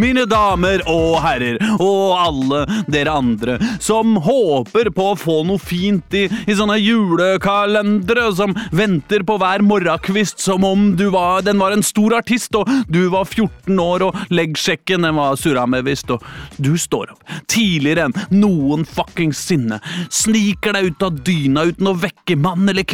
Mine damer og herrer, og alle dere andre som håper på å få noe fint i, i sånne julekalendere, som venter på hver morgenkvist som om du var, den var en stor artist, og du var 14 år, og leggsjekken den var surra med visst, og du står opp tidligere enn noen fuckings sinne, sniker deg ut av dyna uten å vekke mann eller kvinne.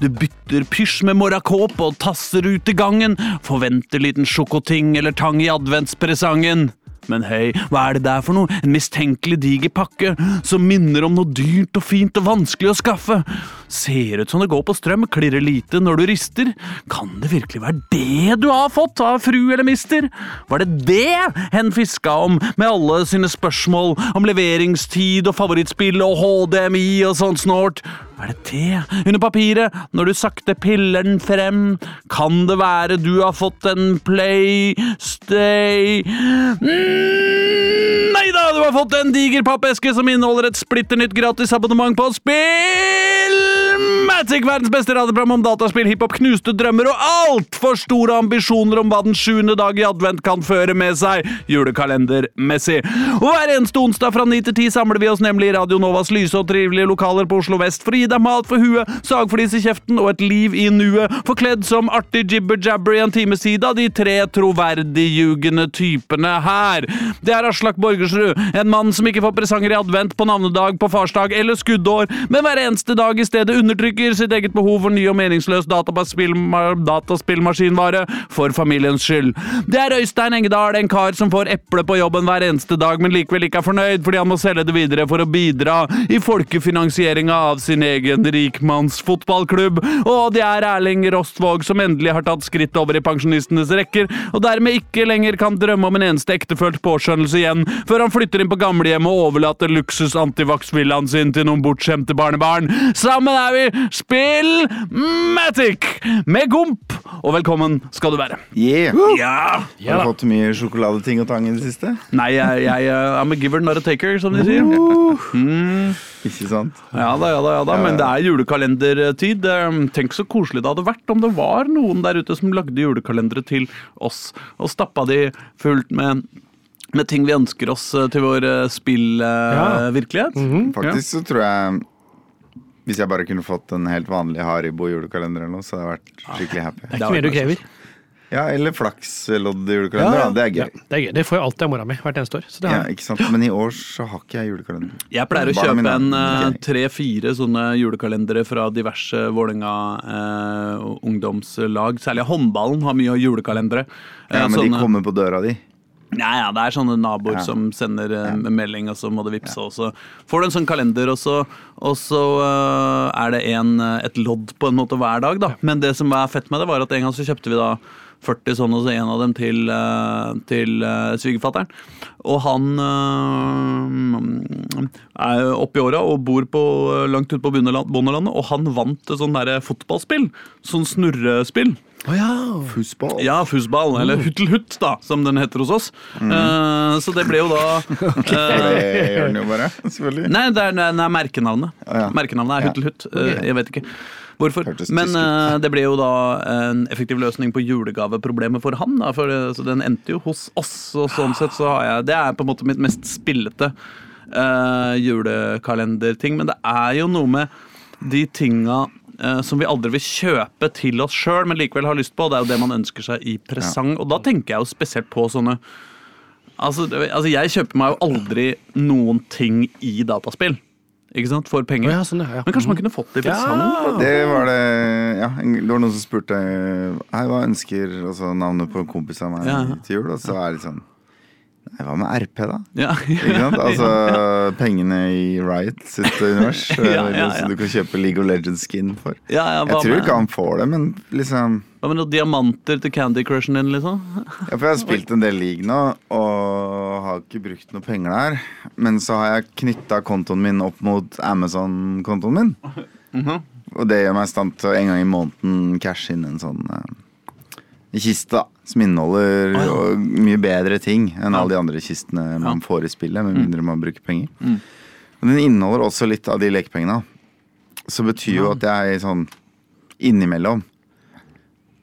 Du bytter pysj med morrakåpe og tasser ut i gangen, forventer liten sjokoting eller tang i adventspresangen. Men hei, hva er det der for noe? En mistenkelig diger pakke som minner om noe dyrt og fint og vanskelig å skaffe. Ser ut som det går på strøm, klirrer lite når du rister. Kan det virkelig være det du har fått av fru eller mister? Var det det hen fiska om, med alle sine spørsmål om leveringstid og favorittspill og HDMI og sånt snålt? Er det det under papiret, når du sakte piller den frem? Kan det være du har fått en Playstay mm, Nei da, du har fått en diger pappeske som inneholder et splitter nytt gratis abonnement på spill! them. Matic, verdens beste radioprogram om dataspill, hiphop, knuste drømmer og altfor store ambisjoner om hva den sjuende dag i advent kan føre med seg, julekalendermessig. Og hver eneste onsdag fra ni til ti samler vi oss nemlig i Radio Novas lyse og trivelige lokaler på Oslo vest for å gi deg mat for huet, sagflis i kjeften og et liv i nuet, forkledd som artig jibber-jabber i en times tid av de tre troverdigjugende typene her. Det er Aslak Borgersrud, en mann som ikke får presanger i advent, på navnedag, på farsdag eller skuddår, men hver eneste dag i stedet undertrykker sitt eget behov for ny og meningsløs dataspillmaskinvare for familiens skyld. Det er Øystein Engedal, en kar som får eple på jobben hver eneste dag, men likevel ikke er fornøyd fordi han må selge det videre for å bidra i folkefinansieringa av sin egen rikmannsfotballklubb. Og det er Erling Rostvåg som endelig har tatt skritt over i pensjonistenes rekker, og dermed ikke lenger kan drømme om en eneste ektefølt påskjønnelse igjen, før han flytter inn på gamlehjemmet og overlater luksus-antivax-villaen sin til noen bortskjemte barnebarn. Sammen er vi Spillmatic med Gomp, og velkommen skal du være. Yeah. Ja! Har du fått mye sjokoladeting og tang i det siste? Nei, jeg, jeg uh, I'm a giver, not a taker, som de sier. Ikke sant? Ja da, ja da, ja da, men det er julekalendertid. Eh, Tenk så koselig det hadde vært om det var noen der ute som lagde julekalendere til oss, og stappa de fullt med med ting vi ønsker oss eh, til vår Ja. spillvirkelighet. Faktisk så tror jeg Hvis jeg bare kunne fått en helt vanlig Haribo julekalender eller noe, så hadde jeg vært skikkelig happy. Det er ikke mer du krever. Ja, eller flakslodd julekalender. Ja, Det er gøy. Ja, det er gøy. Det får jo alltid av mora mi hvert eneste år. Så det Ja, har jeg. ikke sant? Men i år så har ikke jeg julekalender. Jeg pleier å kjøpe mine, en jeg. tre-fire sånne julekalendere fra diverse Vålerenga eh, ungdomslag. Særlig håndballen har mye julekalendere. Eh, Ja, men de kommer på døra di. Ja, ja, det er sånne naboer Ja. som sender ja. melding, og så må det vippse, og så får du en sånn kalender, og så, og så uh, er det en, eh, et lodd på en måte hver dag, da. Men det som var fett med det, var at en gang så kjøpte vi da 40 sånne, og så en av dem til, til svigerfatteren. Og han eh, er oppi i åra og bor på, langt ute på bondeland- bondelandet, og han vant et sånn der fotballspill. Sånn snurrespill. Fussball. Ja, fussball, eller huttelhutt, da, som den heter hos oss. Eh, så det ble jo da eh, Det gjør den jo bare, selvfølgelig. Nei, det er, det er merkenavnet. Oh, ja. Merkenavnet er Ja. huttelhutt. Eh, jeg vet ikke hvorfor. Men det ble jo da en effektiv løsning på julegaveproblemet for han. Da, for så den endte jo hos oss, og sånn sett så har jeg Det er på en måte mitt mest spillete eh, julekalenderting. Men det er jo noe med de tinga eh, som vi aldri vil kjøpe til oss sjøl, men likevel har lyst på. Det er jo det man ønsker seg i presang. Og da tenker jeg jo spesielt på sånne Altså, altså Jeg kjøper meg jo aldri noen ting i dataspill. Ikke sant? For penger. Ja, sånn, ja, ja. Men kanskje man kunne fått det i presang? Ja. Det var det Ja, det var noen som spurte Hei, hva ønsker altså, navnet på en kompis av meg Ja. til jul, og så er det sånn Nei, Hva med RP, da? Ja. Altså pengene i Riot sitt univers. Ja, ja, ja. Som du kan kjøpe League of Legends-skin for. Ja, ja, hva Jeg tror med- ikke han får det, men liksom Hva med noen diamanter til Candy Crushen din, liksom? Ja, for jeg har spilt en del league nå, og har ikke brukt noe penger der. Men så har jeg knytta kontoen min opp mot Amazon-kontoen min. Mhm. Og det gjør meg i stand til å en gang i måneden cashe inn en sånn uh, kiste, da. Som inneholder Å, ja. mye bedre ting enn alle de andre kistene man Ja. får i spillet, med mindre man bruker penger. Mm. Men den inneholder også litt av de lekepengene. Så betyr jo at jeg sånn innimellom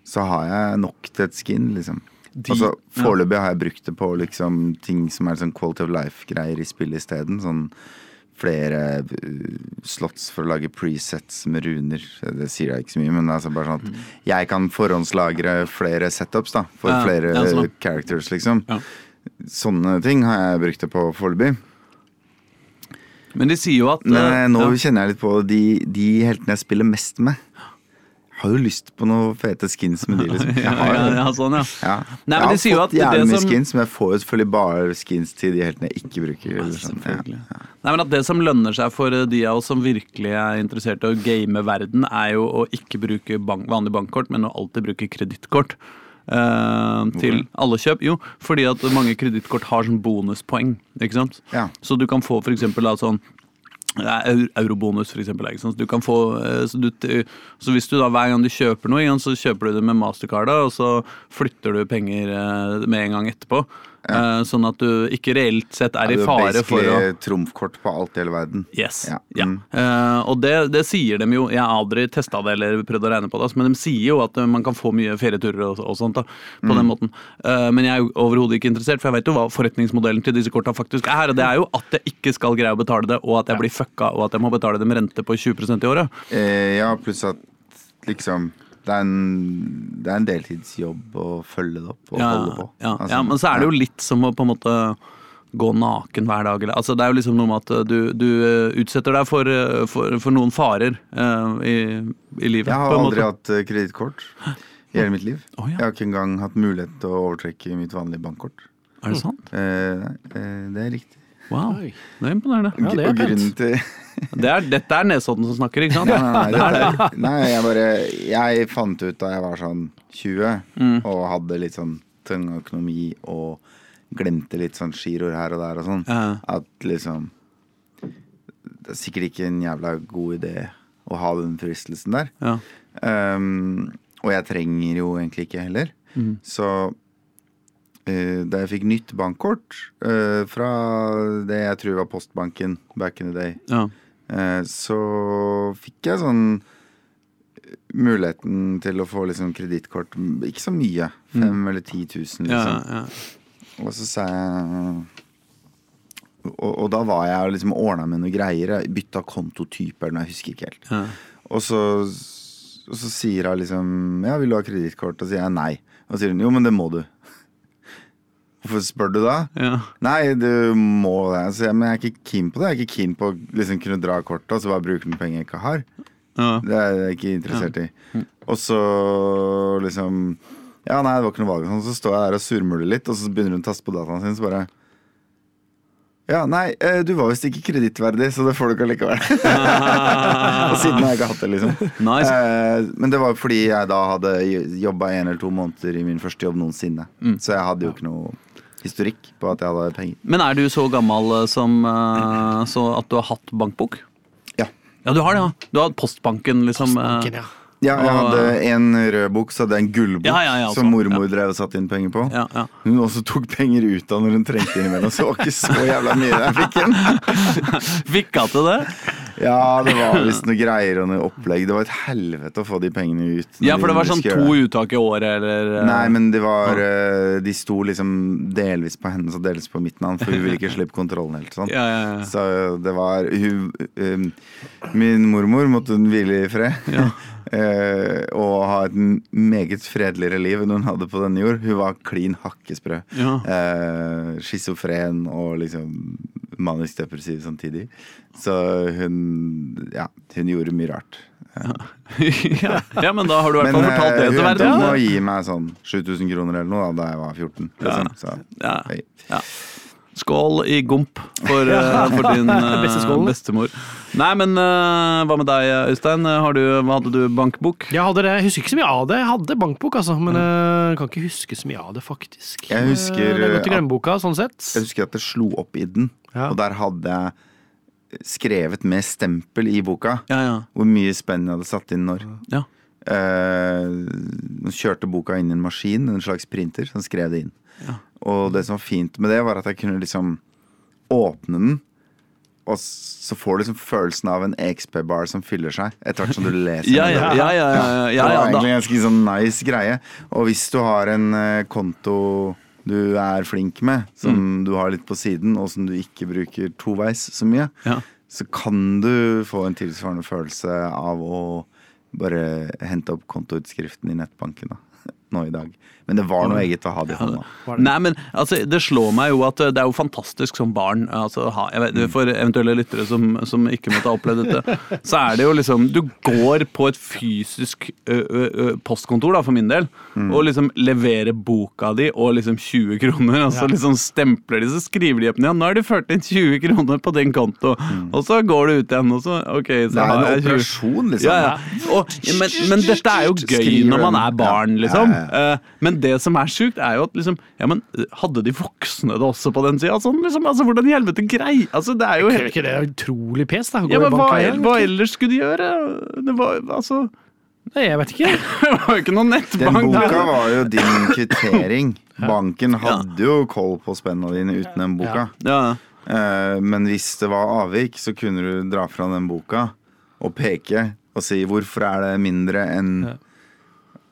så har jeg nok til et skin, liksom. De- altså, Foreløpig har jeg brukt det på liksom ting som er sånn quality of life-greier i spillet isteden. Sånn flere uh, slots for å lage presets med runer. Det sier jeg ikke så mye, men det altså bare sånn at jeg kan forhåndslagre flere setups da, for Ja, flere ja, sånn characters, liksom. Ja. Sånne ting har jeg brukt det på foreløpig. Men de sier jo at Men eh, eh, nå ja. kjenner jeg litt på de, de heltene jeg spiller mest med. Har jo lyst på noen fete skins med de, liksom. Jeg ja, har, ja, ja, sånn, ja. Ja. Nei, jeg har fått jævlig mye som- skins, men jeg får jo selvfølgelig bare skins til de heltene jeg ikke bruker. eller sånn. Ja. Nei, men at Det som lønner seg for eh, de av oss som virkelig er interessert i å game verden, er jo å ikke bruke bank, vanlig bankkort, men å alltid bruke kredittkort. Uh, til alle kjøp? Jo, fordi at mange kredittkort har sånn bonuspoeng. ikke sant? Ja. Så du kan få for eksempel da sånn ja, Eurobonus, for eksempel. Så, du få, eh, så, du, så hvis du da hver gang du kjøper noe, så kjøper du det med Mastercard, og så flytter du penger eh, med en gang etterpå. Eh, sånn at du ikke reelt sett er i er fare for å basically trumfkort på alt i hele verden. Yes. Ja. Ja. Mm. Eh, og det, det sier de jo. Jeg har aldri testa det eller prøvd å regne på det, altså, men de sier jo at eh, man kan få mye ferieturer og, og sånt da, på Mm. den måten. Men jeg er overhodet ikke interessert, for jeg vet jo hva forretningsmodellen til disse korta faktisk er. Og det er jo at jeg ikke skal greie å betale det, og at jeg blir fucka, og at jeg må betale dem rente på 20% i året. Ja, pluss at liksom det er, en, det er en deltidsjobb å følge det opp og Ja, holde på. ja, Altså, ja, men så er det jo litt som å på en måte gå naken hver dag. Eller, altså det er jo liksom noe med at du, du eh, utsetter deg for, eh, for, for noen farer uh, i, i livet. Jeg har på en aldri måte. hatt uh, kredittkort i hele mitt liv. Oh, ja. Jeg har ikke engang hatt mulighet til å overtrekke mitt vanlige bankkort. Er det sant? Uh, eh, det er riktig. Wow, Oi. det er imponerende. Ja, det er og grunnen pent. til Det er, dette er Nesodden som snakker, ikke sant? Nei, nei, nei, det er, nei jeg bare Jeg fant ut da jeg var sånn 20 Mm. og hadde litt sånn tung økonomi og glemte litt sånn giroer her og der og sånn, Ja. at liksom Det er sikkert ikke en jævla god idé å ha den fristelsen der. Ja. Um, og jeg trenger jo egentlig ikke heller. Mm. Så eh, da jeg fikk nytt bankkort uh, fra det jeg tror var Postbanken back in the day, Ja. Eh, så fikk jeg sånn eh, muligheten til å få liksom kredittkort. Ikke så mye. Fem eller ti tusen, liksom. ja. Og så sa jeg og, og da var jeg liksom ordna med noe greier. Jeg bytta kontotype eller noe, jeg husker ikke helt. ja. Og så, og så sier hun liksom Ja, vil du ha kredittkort? Og så sier jeg nei. Og så sier hun jo, men det må du. Hvorfor spør du da? ja. Nei, du må det. Altså, men jeg er ikke keen på det. Jeg er ikke keen på å liksom kunne dra kortet og så bare bruke noen penger jeg ikke har. ja. Det er jeg ikke interessert i. Og så liksom Ja, nei, det var ikke noe valg. Sånn, Så står jeg der og surmuler litt, og så begynner hun å taste på dataen sin, så bare ja, nei, eh, du var visst ikke kredittverdig, så det får du ikke allikevel. og siden har jeg ikke hatt det, liksom. Nice. Eh, men det var fordi jeg da hadde jobba en eller to måneder i min første jobb noensinne. Mm. Så jeg hadde jo ikke noe historikk på at jeg hadde penger. Men er du så gammel eh, som eh, så at du har hatt bankbok? Ja. Ja, du har det, ja. Du har hatt Postbanken, liksom. Postbanken, ja. Ja, jeg hadde en rød bok, så hadde jeg en gullbok Ja, ja, ja, altså. som mormor drev og satte inn penger på. Ja, ja. Hun også tok penger ut av når hun trengte innimellom, så det var ikke så jævla mye jeg fikk igjen. Fikk hun til det? Ja, det var visst noe greier og noe opplegg. Det var et helvete å få de pengene ut. Ja, for det var de sånn to uttak i året, eller eh, Nei, men det var ja. De sto liksom delvis på hennes og delvis på mitt navn, for hun ville ikke slippe kontrollen helt. Sånn. Ja, ja, ja. Så det var hun, um, Min mormor måtte hun hvile i fred. Ja. Uh, og ha et meget fredeligere liv enn hun hadde på denne jord. Hun var klin hakkesprø. Ja. Uh, Schizofren og liksom manisk depressiv samtidig. Så hun Ja, hun gjorde mye rart. ja. ja, men da har du i hvert fall fortalt det eh, til hun endte opp med gi meg sånn 7000 kroner eller noe da, da jeg var 14. Liksom. Så, Ja. Ja. Skål i gomp for, eh, for din eh, bestemor. Nei, men hva med deg, Øystein? Har du, hadde du? Bankbok? Jeg, hadde det, jeg husker ikke så mye av det. Jeg hadde bankbok, altså, men jeg kan ikke huske så mye av det, faktisk. Jeg husker, Det er godt i at- glemmeboka, sånn sett. Jeg husker at det slo opp i den, Ja. og der hadde jeg skrevet med stempel i boka Ja, ja. hvor mye spenn jeg hadde satt inn når. ja. Eh, kjørte boka inn i en maskin, en slags printer, som skrev det inn. Ja. Og det som var fint med det, var at jeg kunne liksom åpne den, og så får du liksom følelsen av en XP-bar som fyller seg etter hvert som du leser. Ja, ja, ja, ja, det var egentlig en ganske sånn nice greie. Og hvis du har en eh, konto du er flink med, som Mm. du har litt på siden, og som du ikke bruker toveis så mye, Ja. så kan du få en tilsvarende følelse av å bare hente opp kontoutskriften i nettbanken da, nå i dag. Men det var noe eget å ha det i hånda. Nei, men altså, Det slår meg jo at det er jo fantastisk som barn altså, ha, jeg vet, For eventuelle lyttere som, som ikke måtte ha opplevd dette, så er det jo liksom Du går på et fysisk ø, ø, ø, postkontor, da, for min del, og liksom leverer boka di og liksom 20 kroner, og så Ja. liksom stempler de, så skriver de opp ja, nå har du ført inn 20 kroner på din konto, og så går du ut igjen, og så OK, så Det er har en operasjon, liksom. ja, ja. Og, men, men dette er jo gøy Skriver når man er barn, Ja, liksom. Eh, Men det som er sjukt, er jo at liksom Ja, men hadde de voksne det også på den sida? Sånn, liksom, altså, hvordan i helvete grei? Altså, det er jo Er helt ikke det utrolig pes, da? ja, men hva, banken, hva ellers skulle de gjøre? Det var altså Nei, jeg vet ikke. Det var jo ikke noen nettbank. Den boka var jo din kvittering. Banken hadde jo koll på spennene dine uten den boka. Ja. Eh, Men hvis det var avvik, så kunne du dra fra den boka og peke og si 'hvorfor er det mindre enn.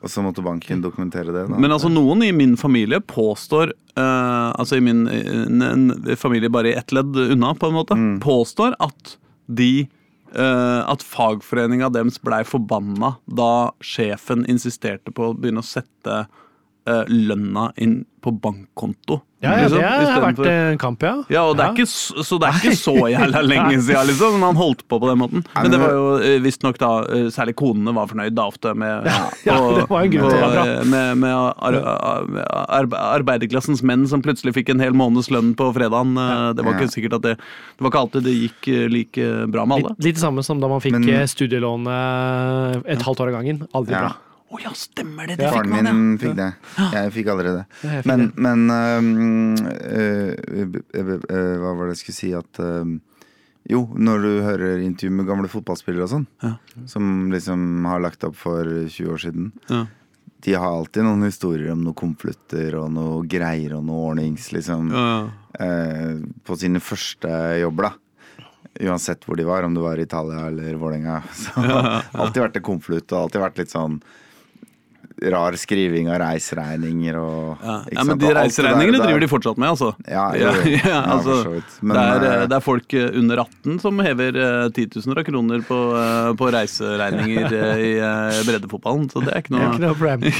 Og så måtte banken dokumentere det. Da. Men altså, noen i min familie påstår uh, Altså i min en, en familie bare i ett ledd unna, på en måte, Mm. påstår at de uh, At fagforeninga deres blei forbanna da sjefen insisterte på å begynne å sette uh, lønna inn på bankkonto. Ja, ja, liksom, det har vært en kamp, ja. ja, og det er ikke, så- det er ikke så jævla lenge siden, liksom. Men han holdt på på den måten. Men det var jo eh, visstnok da eh, Særlig konene var fornøyd da ofte med Ja, med, med ar, ar, arbeiderklassens menn som plutselig fikk en hel måneds lønn på fredagen. Eh, Det var ikke sikkert at det Det var ikke alltid det gikk like bra med alle. Litt, litt det samme som da man fikk Men- studielånet et halvt år av gangen. Aldri Ja. bra. Å ja, stemmer det! Det Faren fikk man, ja. min fikk det. Jeg fikk aldri det. Jeg fikk Men, men øhm, øh, øh, øh, Hva var det jeg skulle si at øhm, Jo, når du hører intervju med gamle fotballspillere og sånn, Ja. som liksom har lagt opp for 20 år siden Ja. De har alltid noen historier om noen konvolutter og noe greier og noe ordnings, liksom. Ja, ja. eh, på sine første jobber, da. Uansett hvor de var, om det var i Italia eller Vålerenga. Så alltid vært en konvolutt og alltid vært litt sånn rar skriving av reiseregninger og Ja. ikke ja, men sant? de reiseregningene der- driver de fortsatt med, altså. Ja, jo, jo. ja, Ja, altså for så vidt. Men, det, er, eh, det er folk eh, under 18 som hever eh, titusener av kroner på, på reiseregninger i breddefotballen, så det er ikke noe ikke noe problem.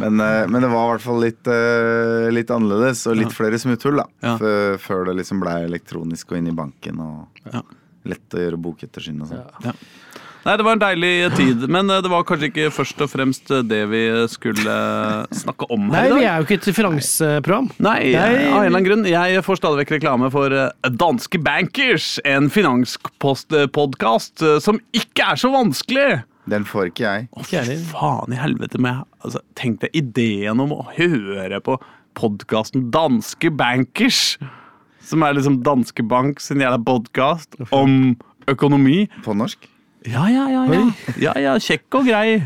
Men, men det var i hvert fall litt, litt annerledes og litt flere smutthull, da. Før det liksom ble elektronisk og inn i banken og Ja. lett å gjøre bokettersyn og sånn. Nei, det var en deilig tid, men eh, det var kanskje ikke først og fremst det vi skulle snakke om Nei, her i vi er jo ikke et finansprogram. Nei, Nei. av en eller annen grunn. Jeg får stadig vekk reklame for eh, Danske Bankers, en finanspodkast som ikke er så vanskelig. Den får ikke jeg. Å, fy faen i helvete med altså, Tenk deg ideen om å høre på podkasten Danske Bankers. Som er liksom Danske Bank sin jævla podkast om økonomi. På norsk? Ja, ja, ja. ja. ja, ja kjekk og grei.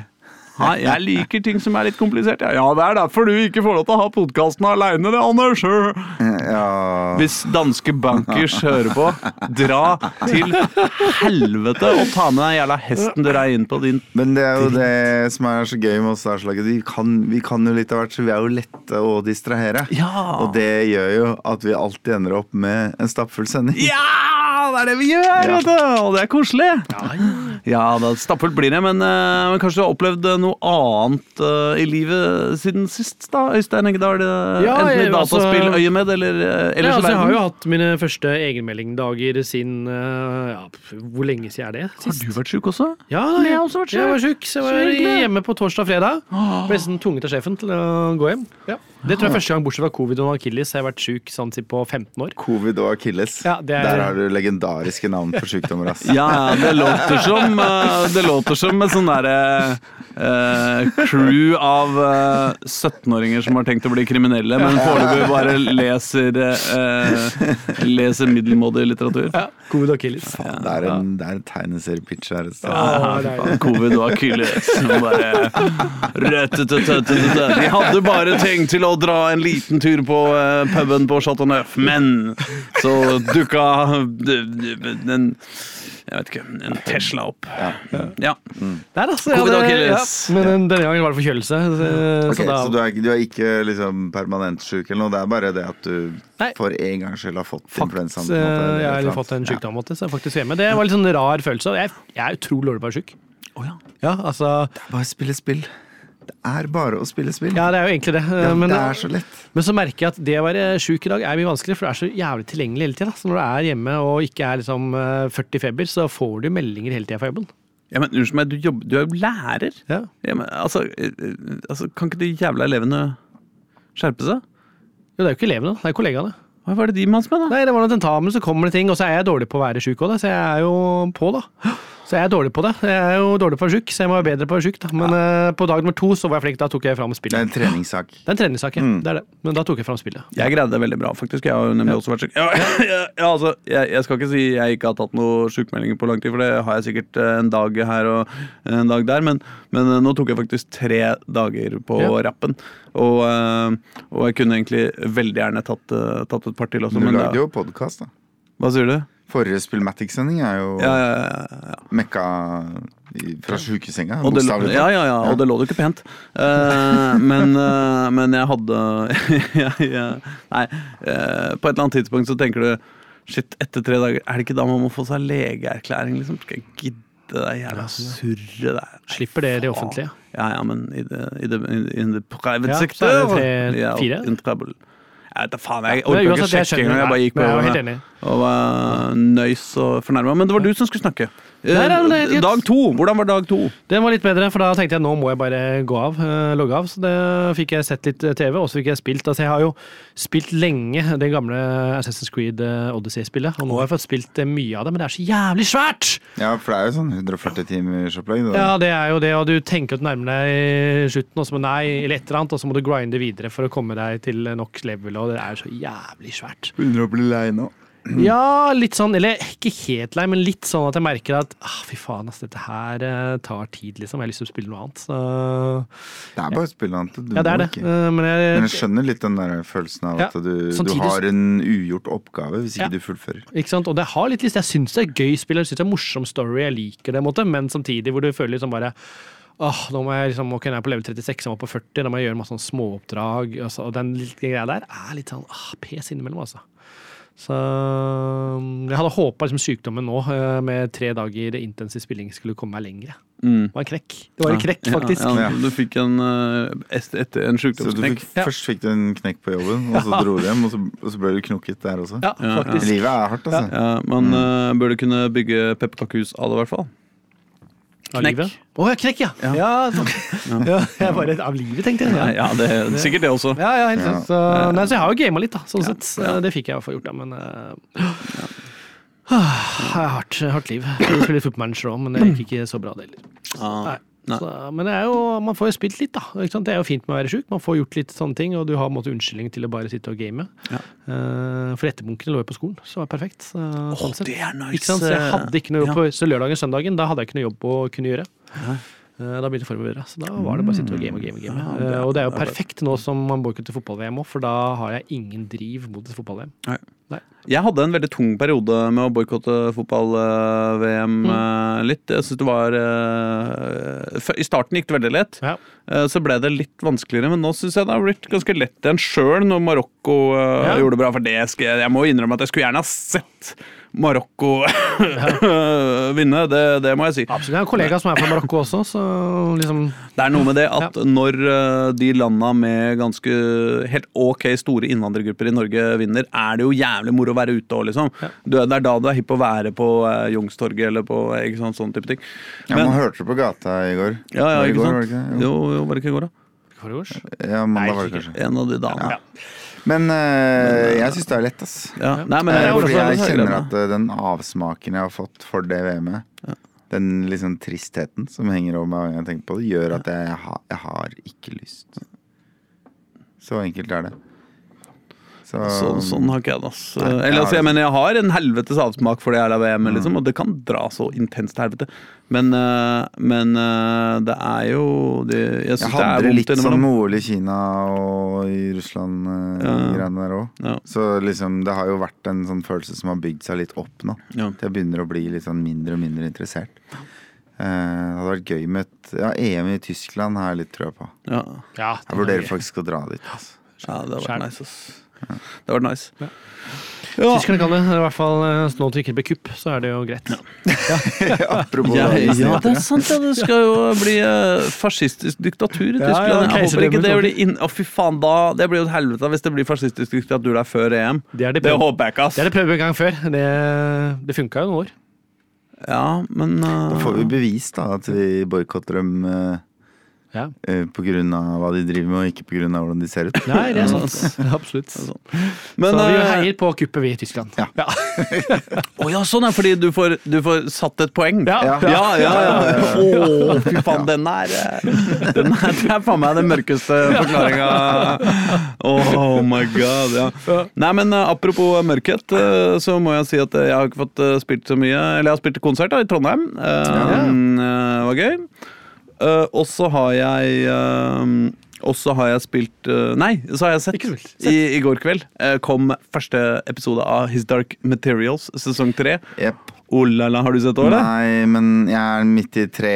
Ha, jeg liker ting som er litt komplisert. Ja, ja det er derfor du ikke får lov til å ha podkasten aleine, det, Anders. Ja Hvis danske bankers hører på, dra til helvete og ta med den jævla hesten du rei inn på din Men det er jo det som er så gøy med oss slaget. Vi, kan- vi kan jo litt av hvert, så vi er jo lette å distrahere. Ja! Og det gjør jo at vi alltid ender opp med en stappfull sending. Ja! Det er det vi gjør, Ja. vet du! Og det er koselig. Ja, Ja da, stappfullt blir det, men, uh, men kanskje du har opplevd eh, noe annet uh, i livet siden sist, da, Øystein Eggedal? Ja, Enten i jeg- altså- dataspilløyemed eller eh, Ja, altså, jeg har jo hatt mine første egenmeldingdager siden ja, Hvor lenge siden er det? Har du vært sjuk også? Ja, Jeg jeg, også vært syk. jeg var sjuk, jeg var hjemme på torsdag og fredag. Nesten tvunget av sjefen til å gå hjem. Ja. Det tror jeg første gang, bortsett fra covid og akilles, har jeg vært sjuk sånn på 15 år. Covid og akilles. Ja, er- Der har du legendariske navn for sykdommer, ass. Ja, ja, det låter som eh, Det låter som et sånn derre eh, crew av eh, 17-åringer som har tenkt å bli kriminelle, men foreløpig bare leser eh, Leser middelmådig litteratur. Ja, covid og akilles. Det er en, det er en tegneseriepitch her et sted. Ja, det det. Covid og akilles. Bare. De hadde bare tenkt til å dra en liten tur på uh, puben på Chateau Neuf, men så dukka den Jeg vet ikke En Tesla opp. Ja. Der, altså, Covid ja, og det-. Ja, men denne gangen var det forkjølelse. så- okay, så da, så du er, du er ikke liksom permanent syk eller noe, det er bare det at du Nei. for en gangs skyld har fått influensaen? eh, en jeg har eller fått en sykdom, måte, så jeg er faktisk hjemme. Det var litt sånn rar følelse. Jeg, jeg er utrolig dårlig på å være syk. Oh, ja. Ja, altså, Ja. Bare spille spill. Det er bare å spille spill. ja, det er jo egentlig det. Ja, men, det er så lett. men så merker jeg at det å være sjuk i dag er mye vanskeligere, for det er så jævlig tilgjengelig hele tida. Så når du er hjemme og ikke er liksom eh, 40 feber, så får du meldinger hele tida fra jobben. ja, men Unnskyld meg, du, jobber, du er jo lærer. Ja. Ja, men, altså, eh, eh, altså, kan ikke de jævla elevene skjerpe seg? Jo, det er jo ikke elevene, det er kollegaene. Hva var det de mas med, da? Nei, det var noen tentamen, så kommer det ting, og så er jeg dårlig på å være sjuk òg, så jeg er jo på, da. Så jeg er dårlig på det. Jeg er jo dårlig på å sjuk, så jeg må være bedre på å være sjuk. Da. Men eh, på dag nummer to så var jeg flink, da tok jeg fram Det er en treningssak. Det er en treningssak, ja. Det er det. Men da tok jeg fram spillet. Jeg greide det veldig bra, faktisk. Jeg har nemlig nemlig også vært syk. Ja, ja, ja, altså, jeg, jeg skal ikke si jeg ikke har tatt noen sjukmeldinger på lang tid, for det har jeg sikkert eh, en dag her og en dag der, men, men eh, nå tok jeg faktisk tre dager på Ja. rappen. Og, eh, og jeg kunne egentlig veldig gjerne tatt, eh, tatt et par til også, Du men du lagde jo podkast, da. Hva sier du? Forrige Spillmatic-sending er jo Ja, ja, ja, ja. mekka i, fra sjukesenga. Og det, bokstavelig ja, talt. ja, ja, og det lå jo ikke pent. Uh, men, uh, men jeg hadde jeg, jeg, Nei, uh, på et eller annet tidspunkt så tenker du Shit, etter tre dager, er det ikke da man må få seg legeerklæring, liksom? Skal jeg gidde det jævla surret der? Slipper det i det offentlige. Ja, ja, men i det, i det, in the private Ja, sector så er det tre, fire. in trouble. Jeg vet da faen, jeg orka ikke sjekke engang. Jeg bare gikk jeg på og var nøys og fornærma. Men det var du som skulle snakke. Nei, nei, Eh, dag to. Hvordan var dag to? Den var litt bedre, for da tenkte jeg nå må jeg bare gå av, eh, logge av. Så det fikk jeg sett litt eh, TV, og så fikk jeg spilt. Altså jeg har jo spilt lenge det gamle Assassin's Creed eh, Odyssey-spillet, og nå har jeg fått spilt eh, mye av det, men det er så jævlig svært! Ja, for det er jo sånn 140 timers opplegg. Ja, det er jo det, og du tenker at du nærmer deg slutten, og så må nei, eller et eller annet, og så må du grinde videre for å komme deg til nok level, og det er jo så jævlig svært. Begynner å bli lei nå. Ja, litt sånn, eller ikke helt lei, men litt sånn at jeg merker at ah, fy faen, ass, dette her eh, tar tid, liksom. Jeg har lyst til å spille noe annet. Så Det er bare å spille annet. Du Ja, det må er det. ikke. Eh, Men jeg, Men jeg skjønner litt den der følelsen av Ja, at du, du samtidig så- har en ugjort oppgave hvis Ja. ikke du fullfører. ikke sant? Og det har litt lyst. Jeg syns det er gøy spill, jeg syns det er morsom story, jeg liker det, på en måte, men samtidig hvor du føler liksom bare Åh, nå må jeg liksom, ok, nå er jeg på level 36, jeg må på 40, da må jeg gjøre masse sånn småoppdrag. Og, så, og den lille greia der er litt sånn ah, pes innimellom, altså. Så um, jeg hadde håpa liksom, sykdommen nå, eh, med tre dager intensiv spilling, skulle komme meg lenger. Mm. Det var en krekk, Det var en krekk faktisk. Ja, Ja. ja. Du fikk en eh, en sykdomsknekk. fikk, Ja. Først fikk du en knekk på jobben, og så dro du hjem, og så, og så ble du knokket der også. Ja, Ja. Livet er hardt, altså. Ja, man bør burde kunne bygge pepperkakehus av det, i hvert fall. Knekk. Å ja, knekk, ja! Ja, ja, jeg bare Av livet, tenkte jeg. Ja. ja, det er sikkert det også. Ja, ja, helt sant. Så, nei, så jeg har jo gama litt, da, sånn sett. Så Det fikk jeg i hvert fall gjort, da, men uh, Jeg har hardt, hardt liv. Jeg spiller footmanager òg, men det gikk ikke så bra, det heller. Ah. Nei. Så, men det er jo, man får jo spilt litt, da. Ikke sant? Det er jo fint med å være sjuk. Man får gjort litt sånne ting, og du har en måte unnskyldning til å bare sitte og game. Ja. Uh, for etterbunkene lå jo på skolen, så det var perfekt. Så, sånn det er nice. Ikke sant? Så jeg hadde ikke noe jobb Ja. på Så lørdagen søndagen, da hadde jeg ikke noe jobb å kunne gjøre. Eh, Da begynte det å forberede, Så da var det bare å sitte og game og game. Og game. Ja, det er- Eh, og det er jo perfekt nå som man boikotter fotball-VM òg, for da har jeg ingen driv mot et fotball-VM. Jeg hadde en veldig tung periode med å boikotte fotball-VM Mm. litt. Jeg synes det var eh, I starten gikk det veldig lett. Ja. Eh, Så ble det litt vanskeligere, men nå syns jeg det har blitt ganske lett igjen sjøl når Marokko eh, Ja. gjorde det bra. For det skal jeg, jeg må innrømme at jeg skulle gjerne ha sett Marokko vinne, det, det må jeg si. Absolutt. Jeg har en kollega som er fra Marokko også, så liksom Det er noe med det at når eh, de landa med ganske helt ok store innvandrergrupper i Norge vinner, er det jo jævlig moro å være ute òg, liksom. Du, det er da du er hipp å være på uh, Youngstorget eller på ikke sant, sånn type ting. Ja, man hørte det på gata i går. ja, ja, ikke går, sant? var det ikke? Jo. Jo, jo, var det ikke i går, da? Ja, mandag var det kanskje. En av de dagene. Ja. Men eh, jeg syns det er lett, ass. Ja. Nei, men Eh, jeg, fordi jeg kjenner at den avsmaken jeg har fått for det VM-et, den liksom tristheten som henger over meg hver gang jeg tenker på det, gjør at jeg, jeg, har, jeg har ikke lyst. Så enkelt er det. Så, Så, sånn har ikke jeg det. Altså. Nei, jeg Eller, altså, jeg, mener, jeg har en helvetes avsmak for det jævla VM, Mm. liksom, og det kan dra så intenst til helvete. Men, eh, men eh, det er jo det, Jeg jeg hadde det litt som innimellom. OL i Kina og i Russland, eh, Ja. greiene der òg. Ja. Så liksom, det har jo vært en sånn følelse som har bygd seg litt opp nå. Ja. Til jeg begynner å bli litt sånn mindre og mindre interessert. Eh, det hadde vært gøy med et ja, EM i Tyskland har jeg litt trua på. Ja. Ja, Jeg vurderer faktisk å dra dit. Altså. ja, det hadde vært nice, ass. Det var vært nice. Ja. Ja. Tyskerne kan det. I hvert fall eh, nå til det ikke blir kupp, så er det jo greit. Apropos Ja, ja, det er sant. Ja. Det skal jo bli eh, fascistisk diktatur i Tyskland. ja, jeg håper ikke det blir inn... Å, fy faen, da Det blir jo et helvete hvis det blir fascistisk diktatur der før EM. Det er det Det håper jeg ikke, ass. Det har de prøvd en gang før. Det, det funka jo noen år. Ja, men uh... Da får vi bevis da at vi boikotter dem eh, Ja. eh, av hva de driver med, og ikke av hvordan de ser ut. Nei, det er sant. Absolutt. men, så vi eh, heier på kuppet, vi i Tyskland. Ja. Å ja, sånn er fordi du får, du får satt et poeng. Ja. ja, ja. ja. Å, fy faen, den er eh, Den er, Det er faen meg den mørkeste forklaringa. Oh, my god, ja. Nei, men eh, apropos mørkhet, eh, så må jeg si at eh, jeg har ikke fått eh, spilt så mye Eller jeg har spilt konsert da, i Trondheim. Eh, Ja. Det var gøy. Eh, og så har jeg eh, og så har jeg spilt eh, Nei, så har jeg sett, spilt. I, i går kveld eh, kom første episode av His Dark Materials, sesong tre. Yep. Oh la la, har du sett det. Nei, men jeg er midt i tre